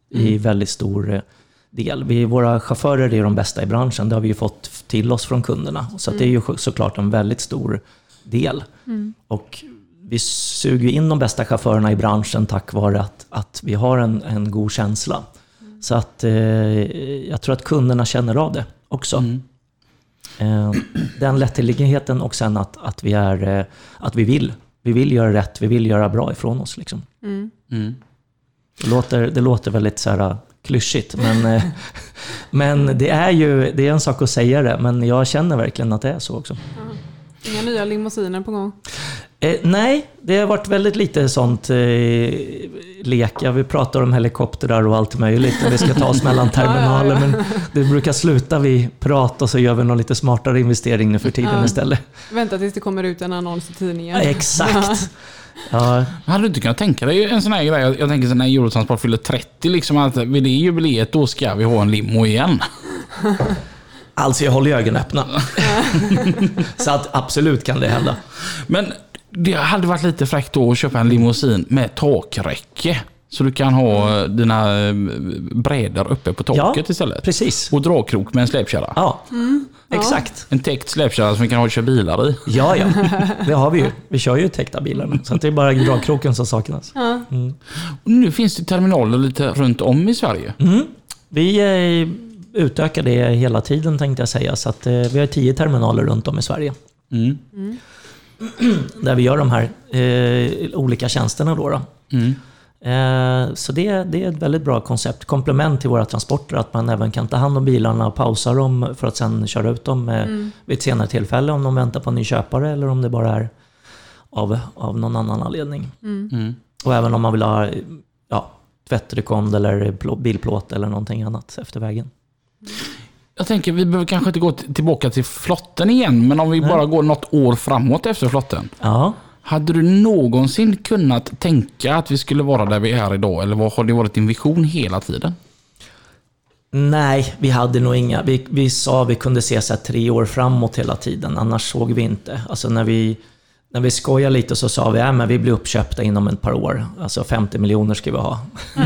i väldigt stor eh, del. Vi, våra chaufförer är de bästa i branschen, det har vi ju fått till oss från kunderna. Så att det är ju såklart en väldigt stor del. Och vi suger in de bästa chaufförerna i branschen tack vare att, att vi har en, en god känsla. Så att eh, jag tror att kunderna känner av det också. Eh, den lättillgängligheten och sen att, att, vi är, eh, att vi vill. Vi vill göra rätt, vi vill göra bra ifrån oss. Liksom. Det, låter, det låter väldigt så här, klyschigt, men, eh, men det är ju det är en sak att säga det, men jag känner verkligen att det är så också. Inga nya limousiner på gång. Eh, nej, det har varit väldigt lite sånt eh, lek. Ja, vi pratar om helikoptrar och allt möjligt och vi ska ta oss mellan terminaler. Men det brukar sluta vid prat och så gör vi någon lite smartare investering nu för tiden Ja. istället. Vänta tills det kommer ut en annons i tidningen. Ja, exakt. Ja, Hade du inte kunnat tänka dig en sån här grej? Jag, jag tänker så när Eurotransport fyller 30, liksom att vid det jubileet då ska vi ha en limo igen. alltså jag håller ögonen öppna. så att absolut kan det hända. Men det hade varit lite fräckt då att köpa en limousin med takräcke. Så du kan ha dina eh, brädor uppe på taket Ja. istället. Precis. Och dragkrok med en släpkärra. Ja, exakt. En täckt släpkärra som vi kan köra bilar i. Ja, ja. Det har vi ju. Vi kör ju täckta bilar nu. Så att det är bara dragkroken som saknas. Och nu finns det terminaler lite runt om i Sverige. Vi eh, utökar det hela tiden tänkte jag säga. Så att, eh, vi har tio terminaler runt om i Sverige. Mm. Där vi gör de här eh, olika tjänsterna. Då, då. Mm. Eh, Så det, det är ett väldigt bra koncept. Komplement till våra transporter, att man även kan ta hand om bilarna och pausa dem för att sen köra ut dem eh, vid ett senare tillfälle om de väntar på en ny köpare eller om det bara är av, av någon annan anledning. Mm. Och även om man vill ha ja, tvättrekond eller plå- bilplåt eller någonting annat efter vägen. Jag tänker, vi behöver kanske inte gå tillbaka till flotten igen, men om vi bara går något år framåt efter flotten. Ja, Hade du någonsin kunnat tänka att vi skulle vara där vi är idag? Eller vad- har det varit din vision hela tiden? Nej, vi hade nog inga. Vi, vi sa vi kunde se så här tre år framåt hela tiden, annars såg vi inte. Alltså när vi, när vi skojade lite så sa vi att men vi blir uppköpta inom ett par år. Alltså 50 miljoner ska vi ha.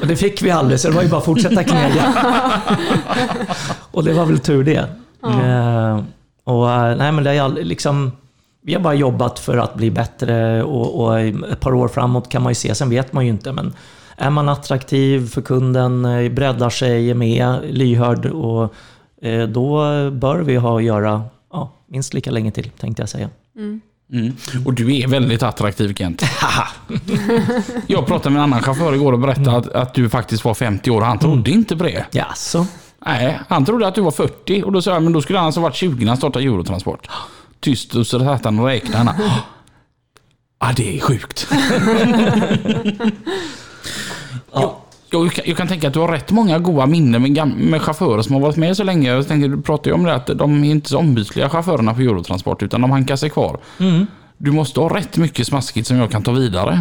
och det fick vi aldrig, så det var ju bara att fortsätta knega. och det var väl tur det. Eh, och, eh, nej, men det är liksom, vi har bara jobbat för att bli bättre och, och ett par år framåt kan man ju se, sen vet man ju inte. Men är man attraktiv för kunden, eh, breddar sig, är med, lyhörd, och, eh, då bör vi ha att göra ja, minst lika länge till, tänkte jag säga. Mm. Och du är väldigt attraktiv Kent. jag pratade med en annan chaufför igår och berättade att, att du faktiskt var 50 år och han trodde inte på det. Jaså? Nej, han trodde att du var 40 och då sa jag, men då skulle han alltså varit 20 när han startade Eurotransport. Tyst och så satt han och räknade. Han, Ja, det är sjukt. Ja. Jag kan, jag kan tänka att du har rätt många goda minnen med, med chaufförer som har varit med så länge. Jag tänkte, du pratade ju om det att de är inte så ombytliga chaufförerna på Eurotransport utan de hankar sig kvar. Mm. Du måste ha rätt mycket smaskigt som jag kan ta vidare.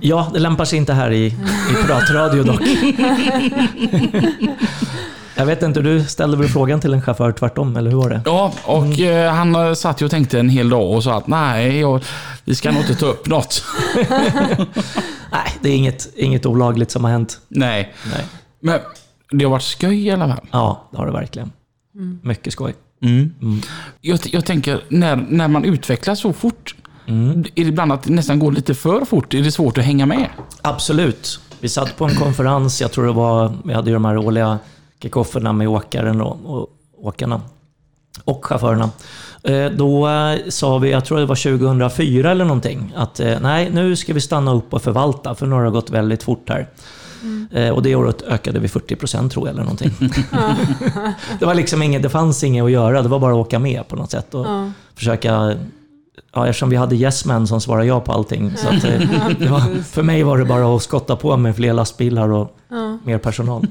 ja, det lämpar sig inte här i, i pratradio dock. jag vet inte, du ställde väl frågan till en chaufför tvärtom, eller hur var det? Ja, och eh, han eh, satt ju och tänkte en hel dag och sa att nej, jag, vi ska nog inte ta upp något. Nej, det är inget, inget olagligt som har hänt. nej, Nej. men det har varit skoj i alla fall. Ja, det har det verkligen. Mycket skoj. Mm. Jag, jag tänker, när, när man utvecklas så fort, är det ibland att det nästan går lite för fort? Är det svårt att hänga med? Absolut. Vi satt på en konferens, jag tror det var, vi hade ju de här årliga kickofferna med åkaren och, och åkarna. Och chaufförerna. Eh, Då eh, sa vi, jag tror det var 2004 eller någonting, att eh, nej, nu ska vi stanna upp och förvalta, för nu har det gått väldigt fort här. Eh, Och det året ökade vi 40% tror jag, eller någonting. det var liksom inget, det fanns inget att göra, det var bara att åka med på något sätt och försöka Ja, eftersom vi hade yes men som svarade ja på allting. Så att, eh, var, för mig var det bara att skotta på med fler lastbilar och mer personal.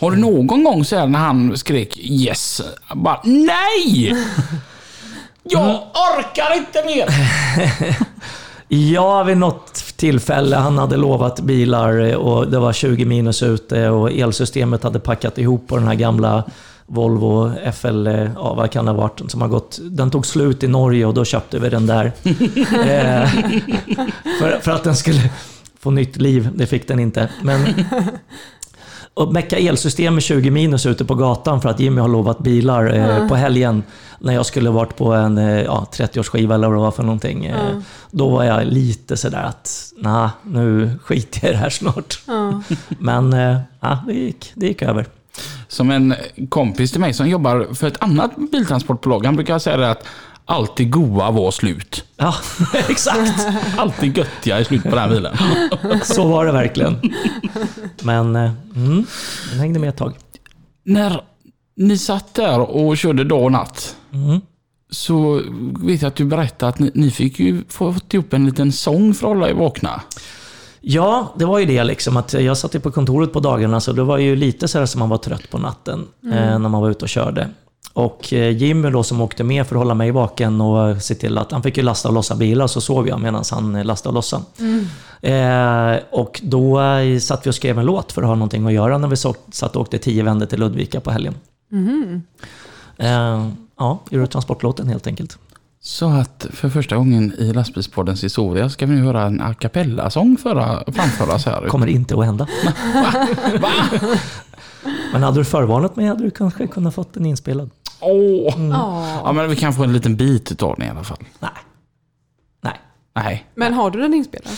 Har du någon gång så när han skrek yes, bara nej! Jag orkar inte mer! Ja, vid något tillfälle. Han hade lovat bilar eh, och det var 20 minus ute och elsystemet hade packat ihop på den här gamla Volvo FL, eh, ja vad kan det ha varit, som har gått... Den tog slut i Norge och då köpte vi den där. Eh, för, för att den skulle få nytt liv, det fick den inte. Men, och mecka elsystem med 20 minus ute på gatan för att Jimmy har lovat bilar eh, på helgen när jag skulle varit på en eh, ja, 30-årsskiva eller vad det var för någonting. Eh, Då var jag lite sådär att, nej, nu skiter jag i det här snart. Men eh, ja, det, gick, det gick över. Som en kompis till mig som jobbar för ett annat biltransportbolag. Han brukar säga det att allt det goa var slut. Ja, exakt. Allt det göttiga är slut på den här bilen. Så var det verkligen. Men eh, mm, den hängde med ett tag. När ni satt där och körde dag och natt Mm. så vet jag att du berättade att ni, ni fick ju fått ihop en liten sång för att hålla er vakna. Ja, det var ju det liksom. Att jag satt ju på kontoret på dagarna, så det var ju lite så här som man var trött på natten eh, när man var ute och körde. Och eh, Jimmy då som åkte med för att hålla mig vaken och se till att han fick ju lasta och lossa bilar, så sov jag medan han eh, lastade och lossade. Eh, och då eh, satt vi och skrev en låt för att ha någonting att göra när vi satt och åkte tio vändor till Ludvika på helgen. Eh, ja, Eurotransportlåten helt enkelt. Så att för första gången i lastbilspoddens historia ska vi nu höra en a cappella-sång föra- framföras här. kommer inte att hända. Va? Men hade du förvarnat mig hade du kanske kunnat fått den inspelad. Åh! Ja. Ja, men vi kan få en liten bit utav den i alla fall. Nej. Nej. Nej. Men har du den inspelad?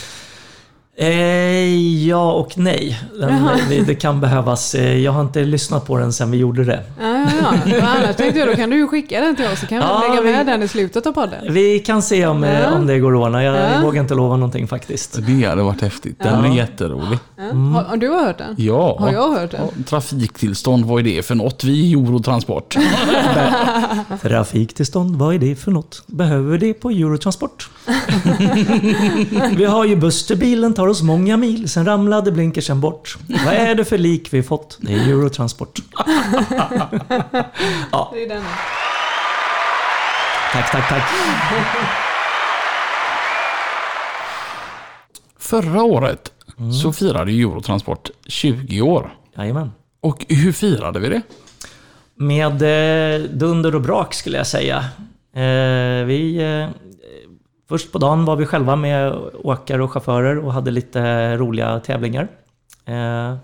Eh, ja och nej. Den, det, det kan behövas. Eh, Jag har inte lyssnat på den sen vi gjorde det. Ja, ja, ja. Annars tänkte jag då kan du skicka den till oss så kan vi Ja, lägga vi- med den i slutet av podden. Vi kan se om, eh, Ja. om det går att ordna. Jag, Ja. vågar inte lova någonting faktiskt. Det hade varit häftigt. Den är jätterolig. Ja. Har, har du hört den? Ja. Har jag hört den? Ja, trafiktillstånd, vad är det för något? Vi är Eurotransport. Trafiktillstånd, vad är det för något? Behöver det på Eurotransport? vi har ju buss till bilen, tar oss många mil, sen ramlade blinkersen bort. Vad är det för lik vi fått? Det är Eurotransport. Det är den. Tack, tack, tack. Förra året så firade Eurotransport 20 år. Jajamän. Och hur firade vi det? Med eh, dunder och brak skulle jag säga. Eh, vi, eh, först på dagen var vi själva med åkare och chaufförer och hade lite roliga tävlingar. Eh,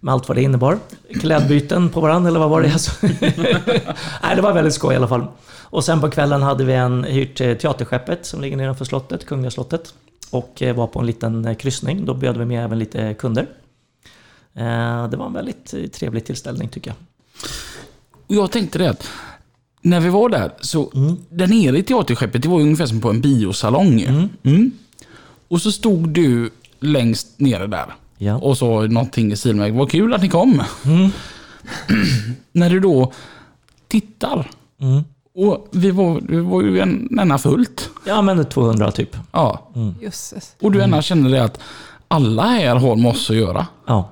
med allt vad det innebar. Klädbyten på varandra eller vad var det? Alltså. Nej, det var väldigt skoj i alla fall. Och sen på kvällen hade vi en hyrt eh, Teaterskeppet som ligger nedanför slottet, Kungliga slottet. Och eh, var på en liten eh, kryssning. Då bjöd vi med även lite kunder. Eh, det var en väldigt trevlig tillställning tycker jag. Och jag tänkte det att när vi var där, så där nere i teaterskeppet, det var ju ungefär som på en biosalong. Mm. Och så stod du längst nere där. Ja. Och så någonting i stil med, vad kul att ni kom. när du då tittar. Mm. Och vi var, vi var ju en, ena fullt. Ja, men 200 typ. Ja. Jösses. Och du ena kände det att alla här har med oss att göra. Ja.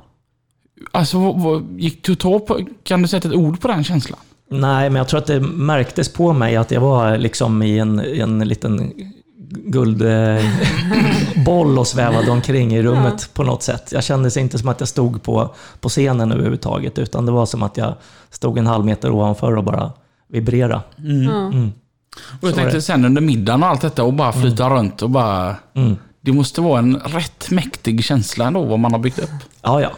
Alltså, vad, vad, gick du ta på, kan du sätta ett ord på den känslan? Nej, men jag tror att det märktes på mig att jag var liksom i en, i en liten guldboll och svävade omkring i rummet på något sätt. Jag kände sig inte som att jag stod på, på scenen överhuvudtaget, utan det var som att jag stod en halv meter ovanför och bara vibrera. Och jag Så tänkte sen under middagen och allt detta och bara flyta runt och bara... Mm. Det måste vara en rätt mäktig känsla ändå vad man har byggt upp. Ja, ja.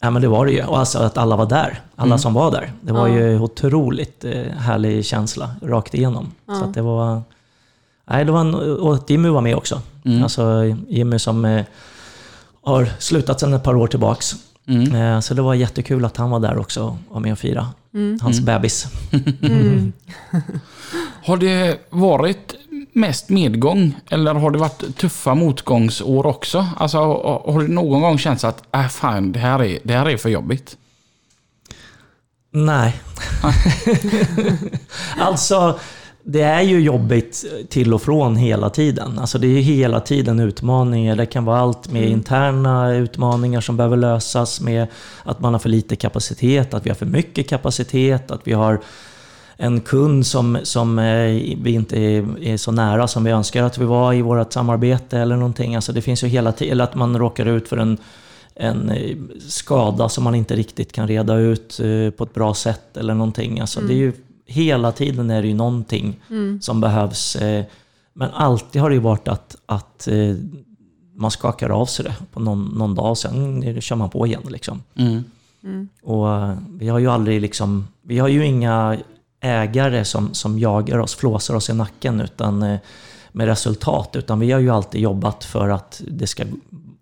Ja, men det var det ju. Och alltså att alla var där. Alla som var där. Det var Ja. ju otroligt eh, härlig känsla rakt igenom. Så att det var... Nej, det var en, och Jimmy var med också. Alltså Jimmy som eh, har slutat sedan ett par år tillbaks. Eh, så det var jättekul att han var där också och var med och fira. Hans bebis. Har det varit mest medgång eller har det varit tuffa motgångsår också? Alltså har det någon gång känts att äh, fan, det här är, det här är för jobbigt? Nej. alltså, det är ju jobbigt till och från hela tiden. Alltså det är hela tiden utmaningar. Det kan vara allt med interna utmaningar som behöver lösas, med att man har för lite kapacitet, att vi har för mycket kapacitet, att vi har en kund som, som eh, vi inte är, är så nära som vi önskar att vi var i vårt samarbete eller någonting. Alltså det finns ju hela tiden, eller att man råkar ut för en, en eh, skada som man inte riktigt kan reda ut eh, på ett bra sätt eller någonting. Alltså det är ju, hela tiden är det ju någonting som behövs. eh, Men alltid har det ju varit att, att eh, man skakar av sig det på någon, någon dag och sen kör man på igen. Liksom. Mm. Och eh, vi har ju aldrig liksom, vi har ju inga ägare som, som jagar oss, flåsar oss i nacken utan eh, med resultat. Utan vi har ju alltid jobbat för att det ska,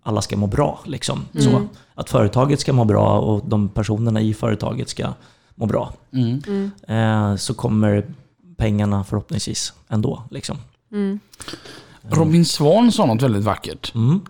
alla ska må bra. Liksom. Så, att företaget ska må bra och de personerna i företaget ska må bra. Mm. Eh, så kommer pengarna förhoppningsvis ändå. Liksom. Robin Svan sa något väldigt vackert. Mm.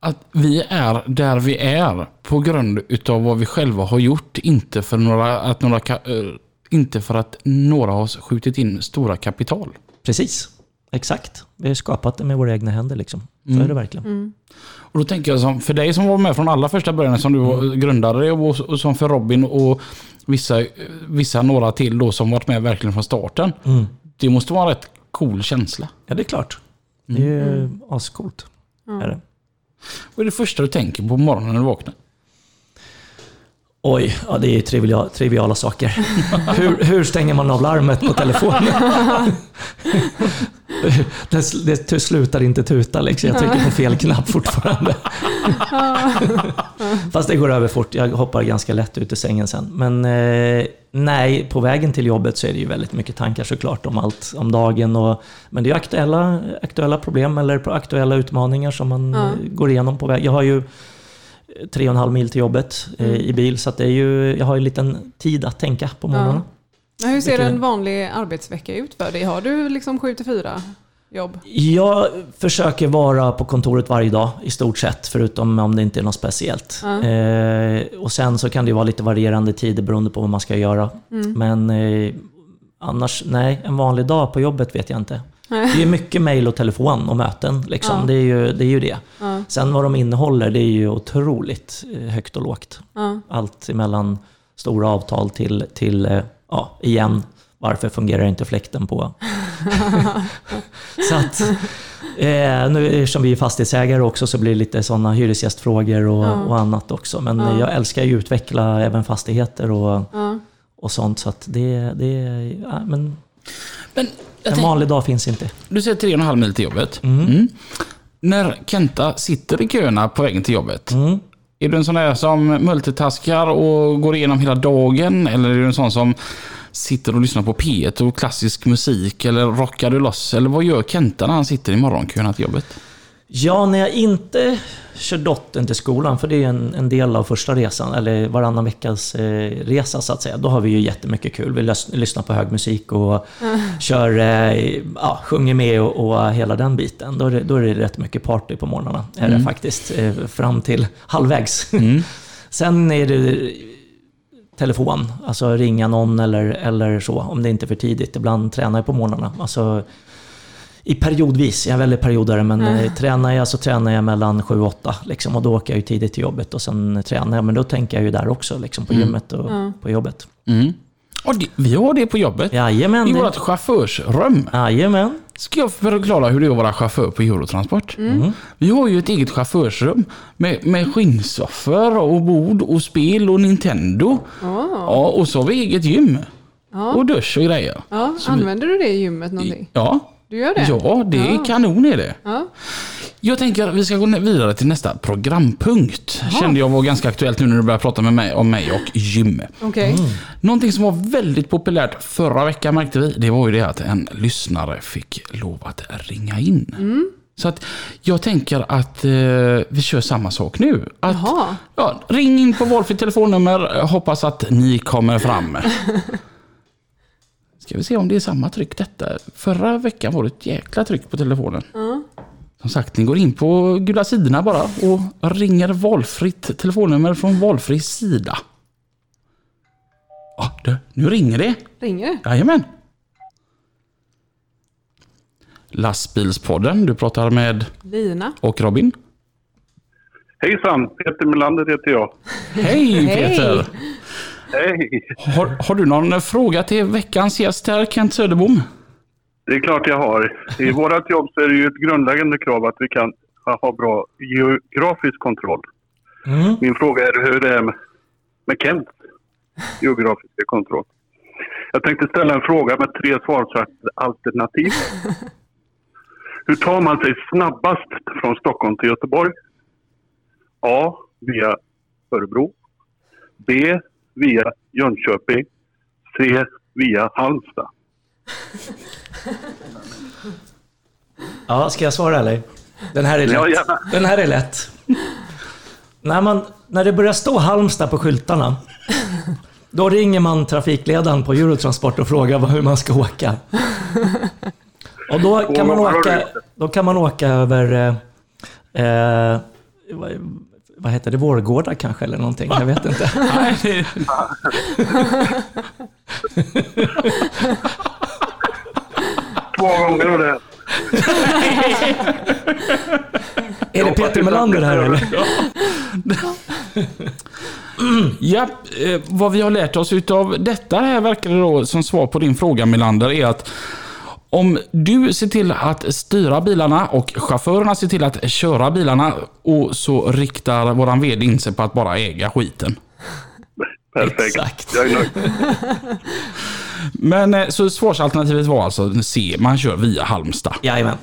Att vi är där vi är på grund utav vad vi själva har gjort. Inte för, några, att några, ka- eh, inte för att några har skjutit in stora kapital. Precis, exakt. Vi har skapat det med våra egna händer. Liksom. Så är det verkligen. Och då tänker jag som, för dig som var med från allra första början som du var grundare och, och som för Robin och vissa, vissa några till då som varit med verkligen från starten. Mm. Det måste vara en rätt cool känsla. Ja, det är klart. Det är ju ascoolt. Är det. Vad är det första du tänker på morgonen när du vaknar? Oj, ja, det är triviala, triviala saker. hur, hur stänger man av larmet på telefonen? det, det slutar inte tuta liksom. Jag trycker på fel knapp fortfarande. Fast det går över fort. Jag hoppar ganska lätt ut ur sängen sen. Men eh, Nej, på vägen till jobbet så är det ju väldigt mycket tankar såklart om allt om dagen. Och, men det är aktuella, aktuella problem eller aktuella utmaningar som man Ja. går igenom på väg. Jag har ju tre och en halv mil till jobbet eh, Mm. i bil så det är ju, jag har en liten tid att tänka på morgnarna. Men hur ser en vanlig arbetsvecka ut för dig? Har du liksom 7 till 4 jobb? Jag försöker vara på kontoret varje dag i stort sett, förutom om det inte är något speciellt. Ja. Eh, och sen så kan det vara lite varierande tider beroende på vad man ska göra. Mm. Men eh, annars, nej, en vanlig dag på jobbet vet jag inte. Det är mycket mejl och telefon och möten. Liksom. Ja. Det, är ju, det är ju det. Ja, Sen vad de innehåller, det är ju otroligt eh, högt och lågt. ja, Allt emellan stora avtal till, till eh, ja, igen, varför fungerar inte fläkten på? så att, eh, nu eftersom vi är fastighetsägare också så blir det lite sådana hyresgästfrågor och, Ja. och annat också. Men Ja. jag älskar ju att utveckla även fastigheter och, ja. och sånt. Så att det, det ja, men Men en vanlig dag finns inte. du säger tre och en halv mil till jobbet. Mm. Mm. När Kenta sitter i köerna på vägen till jobbet, Mm. är du en sån där som multitaskar och går igenom hela dagen? Eller är du en sån som sitter och lyssnar på P1 och klassisk musik? Eller rockar du loss? Eller vad gör Kenta när han sitter i morgonköerna till jobbet? Ja, när jag inte kör dottern till skolan, för det är en, en del av första resan, eller varannan veckas eh, resa så att säga. Då har vi ju jättemycket kul. Vi lys- lyssnar på hög musik och kör, eh, ja, sjunger med och, och hela den biten. Då är, det, då är det rätt mycket party på morgnarna, är det faktiskt. Eh, fram till halvvägs. Sen är det telefon, alltså ringa någon eller, eller så, om det inte är för tidigt. Ibland tränar jag på morgnarna. Alltså, i periodvis, jag är väldigt periodare, men eh, tränar jag så tränar jag mellan 7 och 8. Liksom, och då åker jag ju tidigt till jobbet och sen tränar jag. Men då tänker jag ju där också, liksom, på gymmet och på jobbet. Mm. Och det, vi har det på jobbet. Jajamän. I det- vårt chaufförsrum. Jajamän. Ska jag förklara hur det är att vara chaufför på Eurotransport? Vi har ju ett eget chaufförsrum med, med skinnsoffor och bord och spel och Nintendo. Ja, och så har vi eget gym. Och dusch och grejer. ja. Så vi- Använder du det i gymmet någonting? Ja, Du gör det? ja det är Ja. kanon är det. Ja. Jag tänker att vi ska gå vidare till nästa programpunkt. Kände jag var ganska aktuellt nu när du började prata med mig om mig och gym. Okej. Någonting som var väldigt populärt förra veckan märkte vi, det var ju det att en lyssnare fick lov att ringa in. Så att jag tänker att eh, vi kör samma sak nu. Att, ja, ring in på valfritt telefonnummer, hoppas att ni kommer fram. Ska vi se om det är samma tryck detta. Förra veckan var det ett jäkla tryck på telefonen. Som sagt, ni går in på gula sidorna bara och ringer valfritt telefonnummer från valfri sida. Ja, du, nu ringer det. Ringer det? Jajamän. Lastbilspodden, du pratar med Lina? och Robin. Hejsan, Peter Melander heter jag. Hej Peter! Hej! Har, har du någon fråga till veckans gäst här, Kent Söderbom? Det är klart jag har. I vårt jobb så är det ju ett grundläggande krav att vi kan ha bra geografisk kontroll. Mm. Min fråga är hur det är med, med Kents geografiska kontroll. Jag tänkte ställa en fråga med tre svarsalternativ. Hur tar man sig snabbast från Stockholm till Göteborg? A. Via Örebro. B. Via Jönköping. C. Via Halmstad. Ja, ska jag svara eller? Den här är lätt. Ja. Den här är lätt. när, man, när det börjar stå Halmstad på skyltarna, då ringer man trafikledaren på Eurotransport och frågar hur man ska åka. Och då kan man åka, då kan man åka över... Eh, eh, vad, heter det? Vårgårda kanske eller någonting? Jag vet inte. Två gånger och det. Är det Peter Melander här eller? Ja, eh, vad vi har lärt oss utav detta här verkar det då som svar på din fråga Melander är att om du ser till att styra bilarna och chaufförerna ser till att köra bilarna och så riktar våran VD in sig på att bara äga skiten. Perfekt. Exakt. Jag är nöjd. Men eh, så svarsalternativet var alltså C, man kör via Halmstad. Jajamän.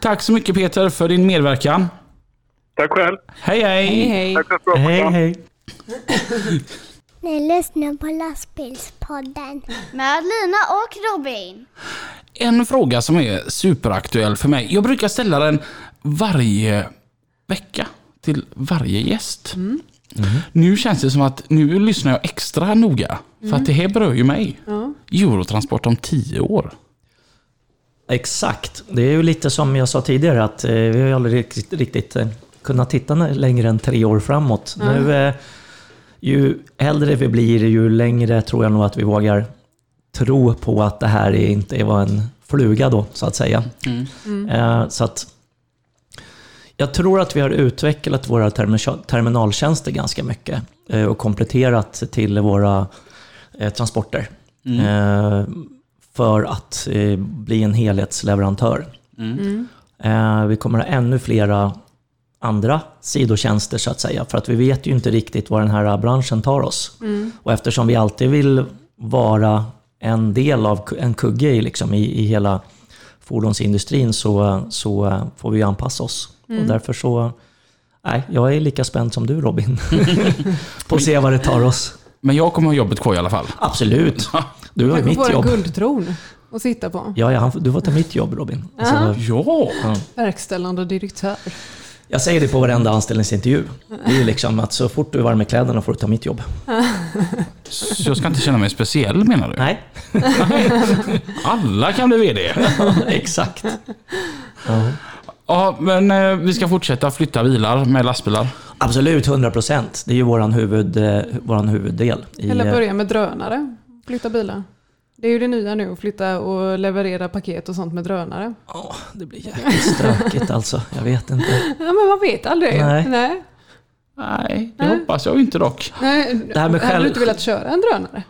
Tack så mycket Peter för din medverkan. Tack själv. Hej hej! Hej hej. Tack för ett bra Hej hej. Ni lyssnar på lastbilspodden. Med Lina och Robin. En fråga som är superaktuell för mig. Jag brukar ställa den varje vecka till varje gäst. Mm. Nu känns det som att nu lyssnar jag extra noga. För att det här berör ju mig. Ja. Eurotransport om tio år. Exakt. Det är ju lite som jag sa tidigare att eh, vi har aldrig riktigt, riktigt eh, kunnat titta längre än tre år framåt. Nu, eh, ju äldre vi blir, ju längre tror jag nog att vi vågar tro på att det här är inte var en fluga då, så att säga. Eh, så att jag tror att vi har utvecklat våra termi- terminaltjänster ganska mycket eh, och kompletterat till våra eh, transporter. Eh, för att bli en helhetsleverantör. Eh, vi kommer ha ännu flera andra sidotjänster så att säga. För att vi vet ju inte riktigt var den här branschen tar oss. Och eftersom vi alltid vill vara en del av en kugge i, liksom, i, i hela fordonsindustrin så, så eh, får vi anpassa oss. Och därför så, nej, jag är lika spänd som du Robin. på att se vad det tar oss. Men jag kommer ha jobbet kvar i alla fall. Absolut. Du har ju Kanske mitt får en jobb. guldtron att sitta på. Ja, ja, du får ta mitt jobb Robin. Alltså, Ja! Verkställande direktör. Jag säger det på varenda anställningsintervju. Det är liksom att så fort du är varm i kläderna får du ta mitt jobb. Så jag ska inte känna mig speciell menar du? Nej, Alla kan bli VD. exakt. Ja, men eh, vi ska fortsätta flytta bilar med lastbilar. Absolut, 100 procent. Det är ju våran, huvud, eh, våran huvuddel. Eller eh, börja med drönare. Flytta bilar. Det är ju det nya nu, att flytta och leverera paket och sånt med drönare. åh, det blir jäkligt stökigt alltså. Jag vet inte. Ja, men man vet aldrig. Nej. Nej. Nej, det hoppas jag ju inte dock. Nej. Det här med Hade själv- du inte velat köra en drönare?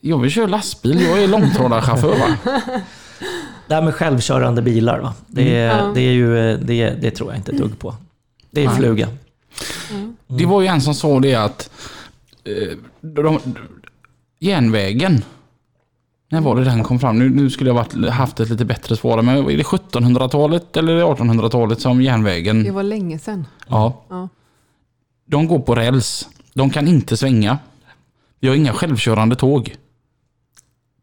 Jag vill köra lastbil, jag är långtradarchaufför va? Det här med självkörande bilar, va? Det, är, Ja. det, är ju, det, det tror jag inte ett dugg på. Det är Nej. fluga. Det var ju en som sa det att eh, de, järnvägen, när var det den kom fram? Nu, nu skulle jag varit, haft ett lite bättre svar, men är det 1700-talet eller 1800-talet som järnvägen... Det var länge sedan. Ja. Ja. De går på räls. De kan inte svänga. Vi har inga självkörande tåg.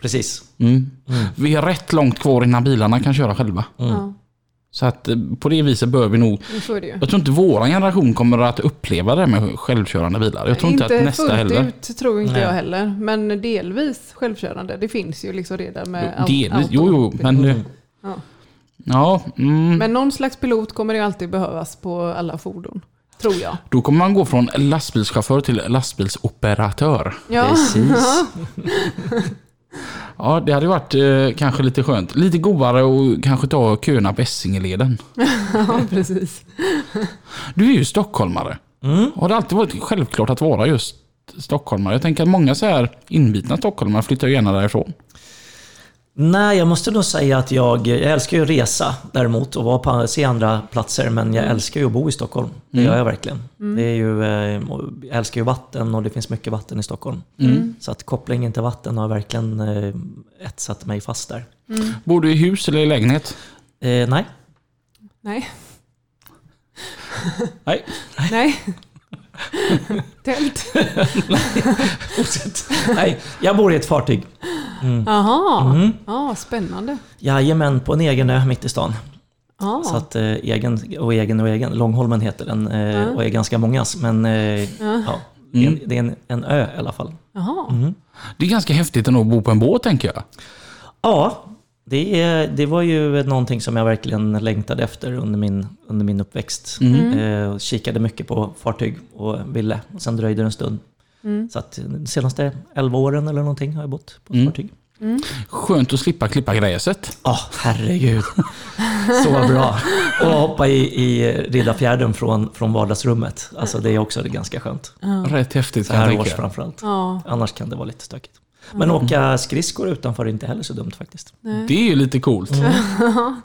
Precis. Mm. Vi är rätt långt kvar innan bilarna kan köra själva. Ja, Så att eh, på det viset bör vi nog... så är det ju. Jag tror inte våran generation kommer att uppleva det med självkörande bilar. Jag tror inte, att nästa fullt heller. ut tror inte Nej. jag heller. Men delvis självkörande. Det finns ju liksom redan med Delvis, jo, jo, autopilot. men... Mm. Ja. Ja, mm, Men någon slags pilot kommer det ju alltid behövas på alla fordon. Tror jag. då kommer man gå från lastbilschaufför till lastbilsoperatör. Ja, Precis. Ja, det hade varit eh, kanske lite skönt. Lite godare och kanske ta köerna på Essingeleden. ja precis. Du är ju stockholmare. Mm. Har det alltid varit självklart att vara just stockholmare? Jag tänker att många så här inbitna stockholmare flyttar ju gärna därifrån. Nej, jag måste nog säga att jag, jag älskar ju att resa däremot och vara på, se andra platser. Men jag älskar ju att bo i Stockholm. Det Mm. gör jag verkligen. Det är ju, eh, jag älskar ju vatten och det finns mycket vatten i Stockholm. Mm. Så att kopplingen till vatten har verkligen eh, etsat mig fast där. Bor du i hus eller i lägenhet? Eh, nej, Nej. Nej. Nej. Tält. fortsätt. nej, jag bor i ett fartyg. Jaha. Mm. Ja, spännande. Jajamän, på en egen ö mitt i stan. Ja. Så att eh, egen och egen och egen. Långholmen heter den eh, och är ganska mångas. Men eh, ja, det är, en, det är en, en ö i alla fall. Jaha. Det är ganska häftigt att bo på en båt tänker jag. Ja, det, är, det var ju någonting som jag verkligen längtade efter under min, under min uppväxt. Eh, och kikade mycket på fartyg och ville. Och sen dröjde det en stund. Så att de senaste 11 åren eller någonting har jag bott på ett fartyg. Skönt att slippa klippa gräset. Ja, herregud. Så bra. Och hoppa i, i Riddarfjärden från, från vardagsrummet. Alltså det är också ganska skönt. Rätt häftigt Så här års framförallt. Ja. Annars kan det vara lite stökigt. Men åka skridskor utanför är inte heller så dumt faktiskt. Det är ju lite coolt.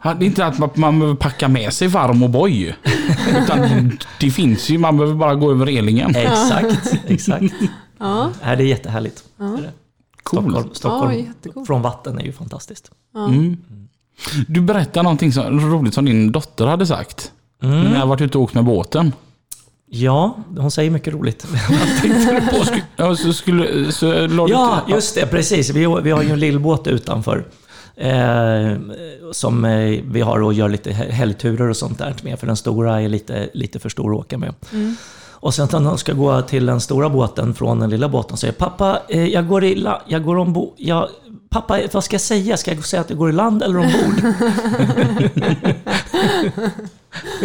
Ja, Det är inte att man, man behöver packa med sig varm och boj. Utan det finns ju, man behöver bara gå över relingen. Exakt, exakt. Ja. Nej, det är jättehärligt. Det är det. Stockholm, Coolt. Stockholm Ja, från vatten är ju fantastiskt. Mm. Du berättade någonting så roligt som din dotter hade sagt. Mm. När jag varit ute och åkt med båten. Ja, hon säger mycket roligt. Ja, så skulle... Så la du Ja, till- just det. Precis. Vi, vi har ju en lillbåt utanför. Eh, som eh, vi har och gör lite hel- helgturer och sånt där med. För den stora är lite, lite för stor att åka med. Och sen när de ska gå till den stora båten från den lilla båten säger pappa, eh, jag går i la- jag går ombord. Jag, pappa, vad ska jag säga? Ska jag säga att jag går i land eller ombord?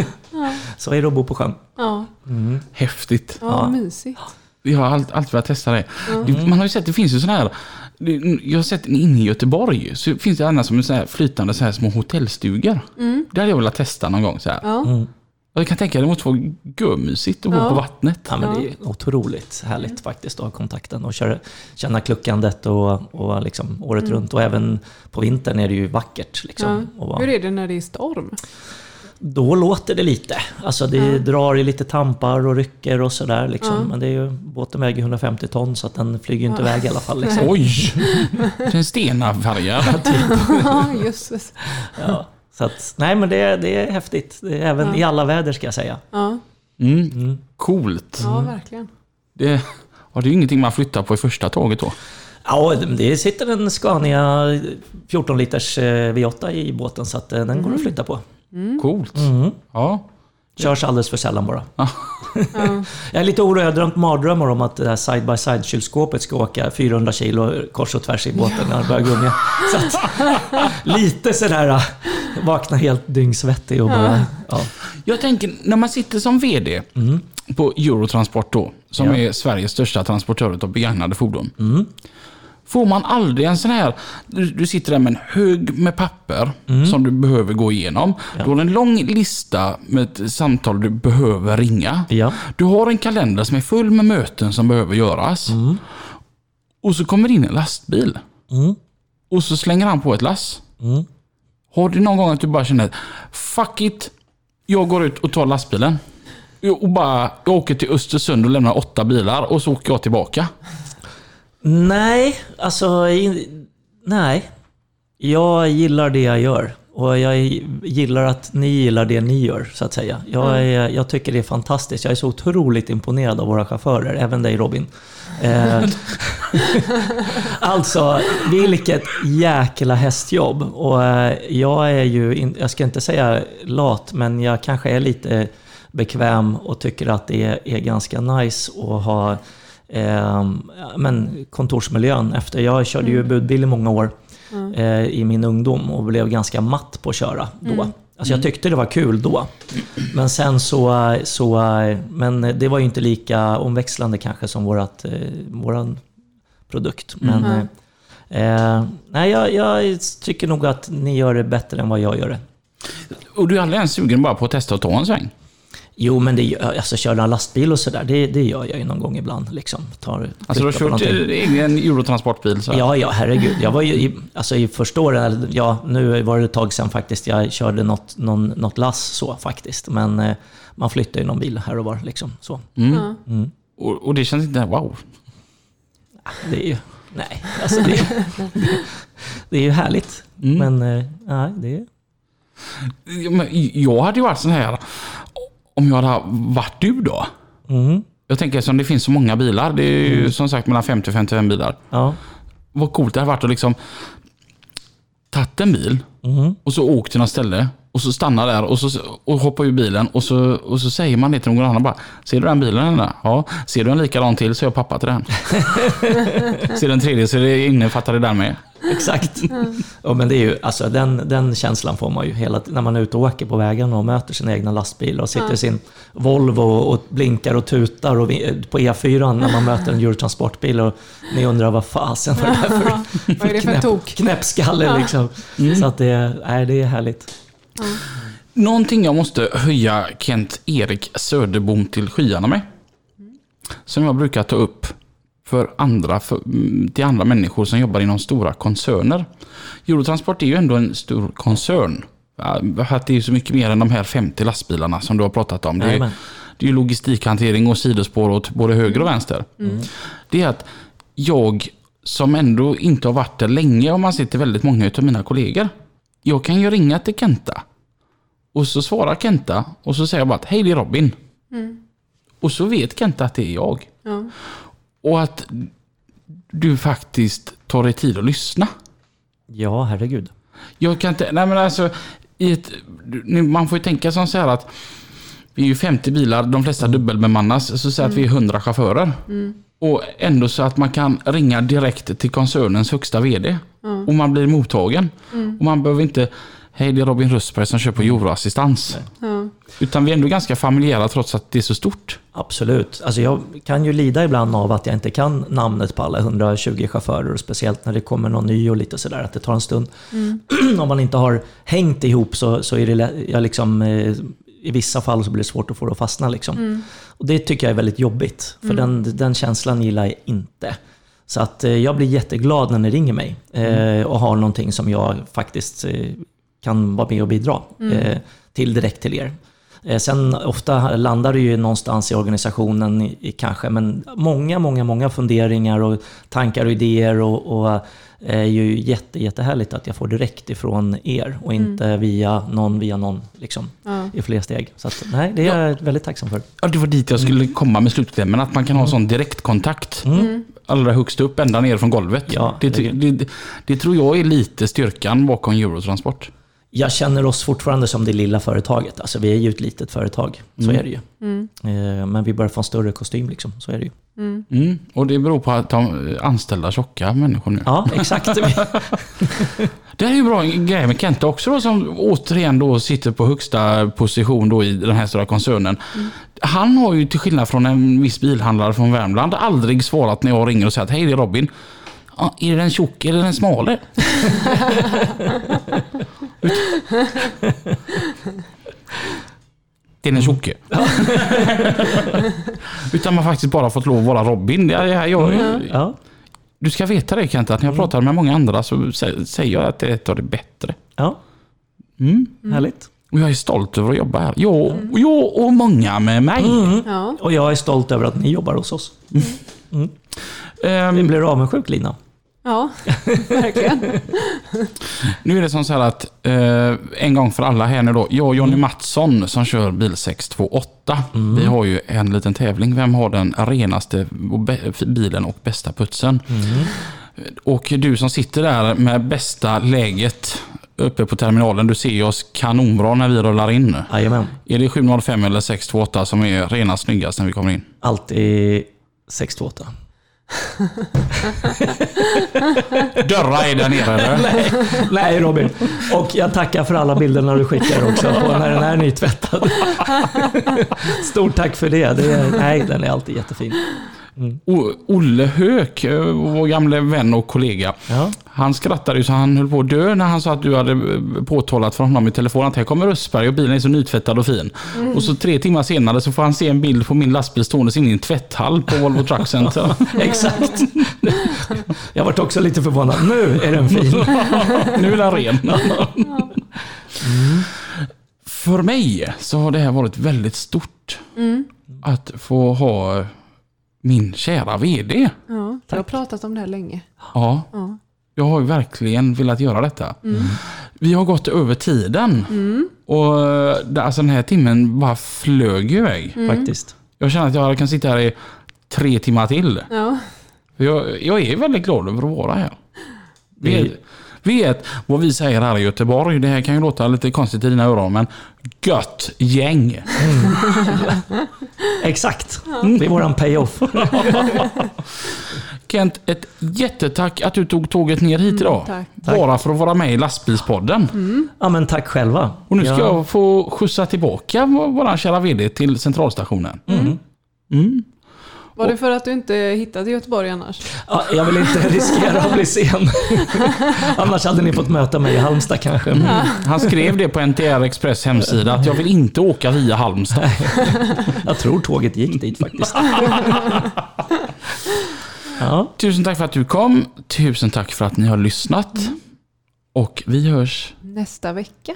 Så är det att bo på sjön. Ja, Häftigt. ja, Ja. mysigt. Vi har allt, alltid velat testa det. Det- Man har ju sett, det finns ju sådana här... Jag har sett inne i Göteborg, så finns det annars som så här flytande så här små hotellstugor. Det hade jag velat testa någon gång. Så här. Ja. Och jag kan tänka att det måste vara görmysigt att bo Ja. på vattnet. Ja, men det är otroligt härligt faktiskt att ha kontakten och köra, känna kluckandet och, och liksom året runt. Och även på vintern är det ju vackert. Liksom, Ja. Hur är det när det är storm? Då låter det lite. Alltså det drar i lite tampar och rycker och sådär. Liksom. Ja. Men det är ju, båten väger 150 ton så att den flyger inte iväg i alla fall. Liksom. Oj! Det är en stenafärgad. Ja, jösses. Ja. Så att, nej men det, det är häftigt. Det är även Ja. i alla väder ska jag säga. Ja, Mm. Coolt. ja verkligen. Det, ja, det är ju ingenting man flyttar på i första tåget då. Ja, det sitter en Scania 14 liters eh, V8 i båten så att eh, den går att flytta på. Coolt. Ja. Körs alldeles för sällan bara. Ja. Jag är lite orolig, jag har drömt mardrömmar om att det här side-by-side kylskåpet ska åka 400 kilo kors och tvärs i båten när den börjar gunga. Så att, lite sådär, äh, vakna helt dyngsvettig och bara... Ja. Jag tänker, när man sitter som VD på Eurotransport då, som Ja. är Sveriges största transportör av begagnade fordon. Får man aldrig en sån här, du, du sitter där med en hög med papper som du behöver gå igenom. Du har en lång lista med samtal du behöver ringa. Ja. Du har en kalender som är full med möten som behöver göras. Och så kommer in en lastbil. Mm. Och så slänger han på ett lass. Mm. Har du någon gång att du bara känner Fuck it, jag går ut och tar lastbilen. Och bara, jag åker till Östersund och lämnar åtta bilar och så åker jag tillbaka. Nej, alltså... Nej. Jag gillar det jag gör. Och jag gillar att ni gillar det ni gör, så att säga. Jag, är, jag tycker det är fantastiskt. Jag är så otroligt imponerad av våra chaufförer, även dig Robin. Eh, alltså, vilket jäkla hästjobb. Och eh, jag är ju, in, jag ska inte säga lat, men jag kanske är lite bekväm och tycker att det är, är ganska nice att ha eh, ja, men kontorsmiljön. Efter, jag körde ju budbil i många år eh, i min ungdom och blev ganska matt på att köra då. Alltså jag tyckte det var kul då. Men sen så, så men det var ju inte lika omväxlande kanske som vårat, eh, våran produkt. Men eh, eh, nej, jag, jag tycker nog att ni gör det bättre än vad jag gör det. Och du är aldrig ens sugen bara på att testa att ta en sväng? Jo, men det, alltså köra lastbil och sådär, det, det gör jag ju någon gång ibland. Liksom. Tar, Alltså du har kört egen Eurotransportbil? Så. Ja, ja, herregud. Jag var ju i, alltså i första året, ja, nu var det ett tag sedan faktiskt, jag körde något, någon, något lass så faktiskt. Men eh, man flyttar ju någon bil här och var liksom. Så. Mm. Mm. Och, och det känns inte, wow. Det är ju, nej, alltså det, det är ju härligt. Mm. Men eh, nej, det är... Jag hade ju varit sån här, om jag hade varit du då. Mm, Jag tänker som det finns så många bilar, det är ju som sagt mellan 50 och 55 bilar. ja. Vad coolt det hade varit att liksom tagit en bil Mm. och så åkt till något ställe och så stannar där och, så, och hoppar ur bilen och så, och så säger man det till någon annan bara Ser du den bilen eller? Ja. Ser du en likadan till så är jag pappa till den. Ser du en tredje så är det innefattar det där med. Exakt. Ja, men det är ju, alltså, den, den känslan får man ju hela när man är ute och åker på vägen och möter sin egna lastbil och sitter i sin Volvo och blinkar och tutar och vi, på E4 när man möter en Eurotransportbil och ni undrar vad fasen var det där för, Vad är det för knäpp, tok? knäppskalle liksom. Så att det, nej, det är härligt. Någonting jag måste höja Kent-Erik Söderbom till skyarna med. Som jag brukar ta upp för andra, för, mm, till andra människor som jobbar inom stora koncerner. Eurotransport är ju ändå en stor koncern. Att Det är ju så mycket mer än de här 50 lastbilarna som du har pratat om. Det är, det är ju logistikhantering och sidospår åt både höger och vänster. Det är att jag som ändå inte har varit där länge, om man till väldigt många av mina kollegor. Jag kan ju ringa till Kenta och så svarar Kenta och så säger jag bara att hej det är Robin. Och så vet Kent att det är jag. Ja. Och att du faktiskt tar dig tid att lyssna. Ja, herregud. Jag kan inte, nej men alltså, i ett, nu, man får ju tänka som så här att vi är ju 50 bilar, de flesta dubbelbemannas, så säg att vi är 100 chaufförer. Och ändå så att man kan ringa direkt till koncernens högsta VD. Och man blir mottagen. Och man behöver inte, hej det är Robin Rösberg som kör på Euroassistans. Ja. Utan vi är ändå ganska familjära trots att det är så stort. Absolut. Alltså jag kan ju lida ibland av att jag inte kan namnet på alla 120 chaufförer. Speciellt när det kommer någon ny och lite sådär. Att det tar en stund. Om man inte har hängt ihop så, så är det jag liksom, eh, i vissa fall så blir det svårt att få det att fastna. Liksom. Och det tycker jag är väldigt jobbigt. För den, den känslan gillar jag inte. Så att eh, jag blir jätteglad när ni ringer mig eh, och har någonting som jag faktiskt kan vara med och bidra eh, till direkt till er. Eh, Sen ofta landar det ju någonstans i organisationen i, i kanske, men många, många, många funderingar och tankar och idéer och, och eh, är ju jätte, jättehärligt att jag får direkt ifrån er och inte via någon via någon liksom, Ja. i fler steg. Så att, nej, det är jag väldigt tacksam för. Ja, det var dit jag skulle komma med slutklämmen. Att man kan ha sån direktkontakt. Allra högst upp, ända ner från golvet. Ja, det, det, det, det tror jag är lite styrkan bakom Eurotransport. Jag känner oss fortfarande som det lilla företaget. Alltså vi är ju ett litet företag, så är det ju. Eh, Men vi börjar få en större kostym liksom, så är det ju. Mm. Och det beror på att de anställda tjocka människor nu. Ja, exakt. Det här är ju bra grej med Kenta också då, som återigen då sitter på högsta position då i den här stora koncernen. Han har ju till skillnad från en viss bilhandlare från Värmland aldrig svarat när jag ringer och säger att hej det är Robin. Ja, är det den tjock eller den smale? det är den tjocke. Utan man faktiskt bara fått lov att vara Robin. Jag, jag, jag, Ja, du ska veta det Kent, att när jag pratar med många andra så sä- säger jag att det är ett av det bättre. ja. Mm. härligt. Och jag är stolt över att jobba här. Jag, jag och många med mig. Ja. Och jag är stolt över att ni jobbar hos oss. Ehm, Vi blir avundsjuk Lina. Ja, verkligen. nu är det som så här att eh, en gång för alla här nu då. Jag och Jonny Mattsson som kör bil 628. Vi har ju en liten tävling. Vem har den renaste bilen och bästa putsen? Och du som sitter där med bästa läget uppe på terminalen. Du ser oss kanonbra när vi rullar in. Jajamän. Är det 705 eller 628 som är renast snyggast när vi kommer in? Alltid 628. Dörrar är där nere eller? Nej Robin. Och jag tackar för alla bilderna du skickar också på när den är nytvättad. Stort tack för det. det är, nej, den är alltid jättefin. O- Olle Höök, eh, vår gamle vän och kollega. Ja. Han skrattade ju så han höll på att dö när han sa att du hade eh, påtalat för honom i telefon att här kommer Östberg och bilen är så nytvättad och fin. Och så tre timmar senare så får han se en bild på min lastbil stående inne i en tvätthall på Volvo Truck Center. Exakt. Jag vart också lite förvånad. Nu är den fin. nu är den ren. För mig så har det här varit väldigt stort. Att få ha min kära VD. Ja, jag har pratat om det här länge. Ja. Ja. Jag har ju verkligen velat göra detta. Vi har gått över tiden. Och eh, alltså den här timmen bara flög iväg. Faktiskt. Jag känner att jag kan sitta här i tre timmar till. Ja. Jag, jag är väldigt glad över att vara här. Det- Vet, vet vad vi säger här i Göteborg. Det här kan ju låta lite konstigt i dina öron, men gött gäng. Exakt. Det är våran payoff. Kent, ett jättetack att du tog tåget ner hit idag. tack. Bara för att vara med i lastbilspodden. Ja, men tack själva. Och nu ska Ja. jag få skjutsa tillbaka vår kära VD till centralstationen. Mm. Var det för att du inte hittade Göteborg annars? Ja, jag vill inte riskera att bli sen. Annars hade ni fått möta mig i Halmstad kanske. Mm. Han skrev det på NTR Express hemsida att jag vill inte åka via Halmstad. Jag tror tåget gick dit faktiskt. Ja, Tusen tack för att du kom. Tusen tack för att ni har lyssnat. Och vi hörs. Nästa vecka.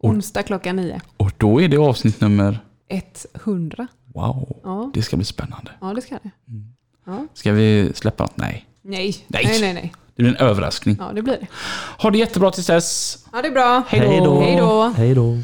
Onsdag klockan nio. Och då är det avsnitt nummer... 100. Wow, ja. det ska bli spännande. Ja, det ska det. Mm. Ja. Ska vi släppa något? Nej. Nej. Nej. nej, nej, nej. Det blir en överraskning. Ja, det blir det. Ha det jättebra tills dess. Ha det bra. Hej då. Hej då. Hej då.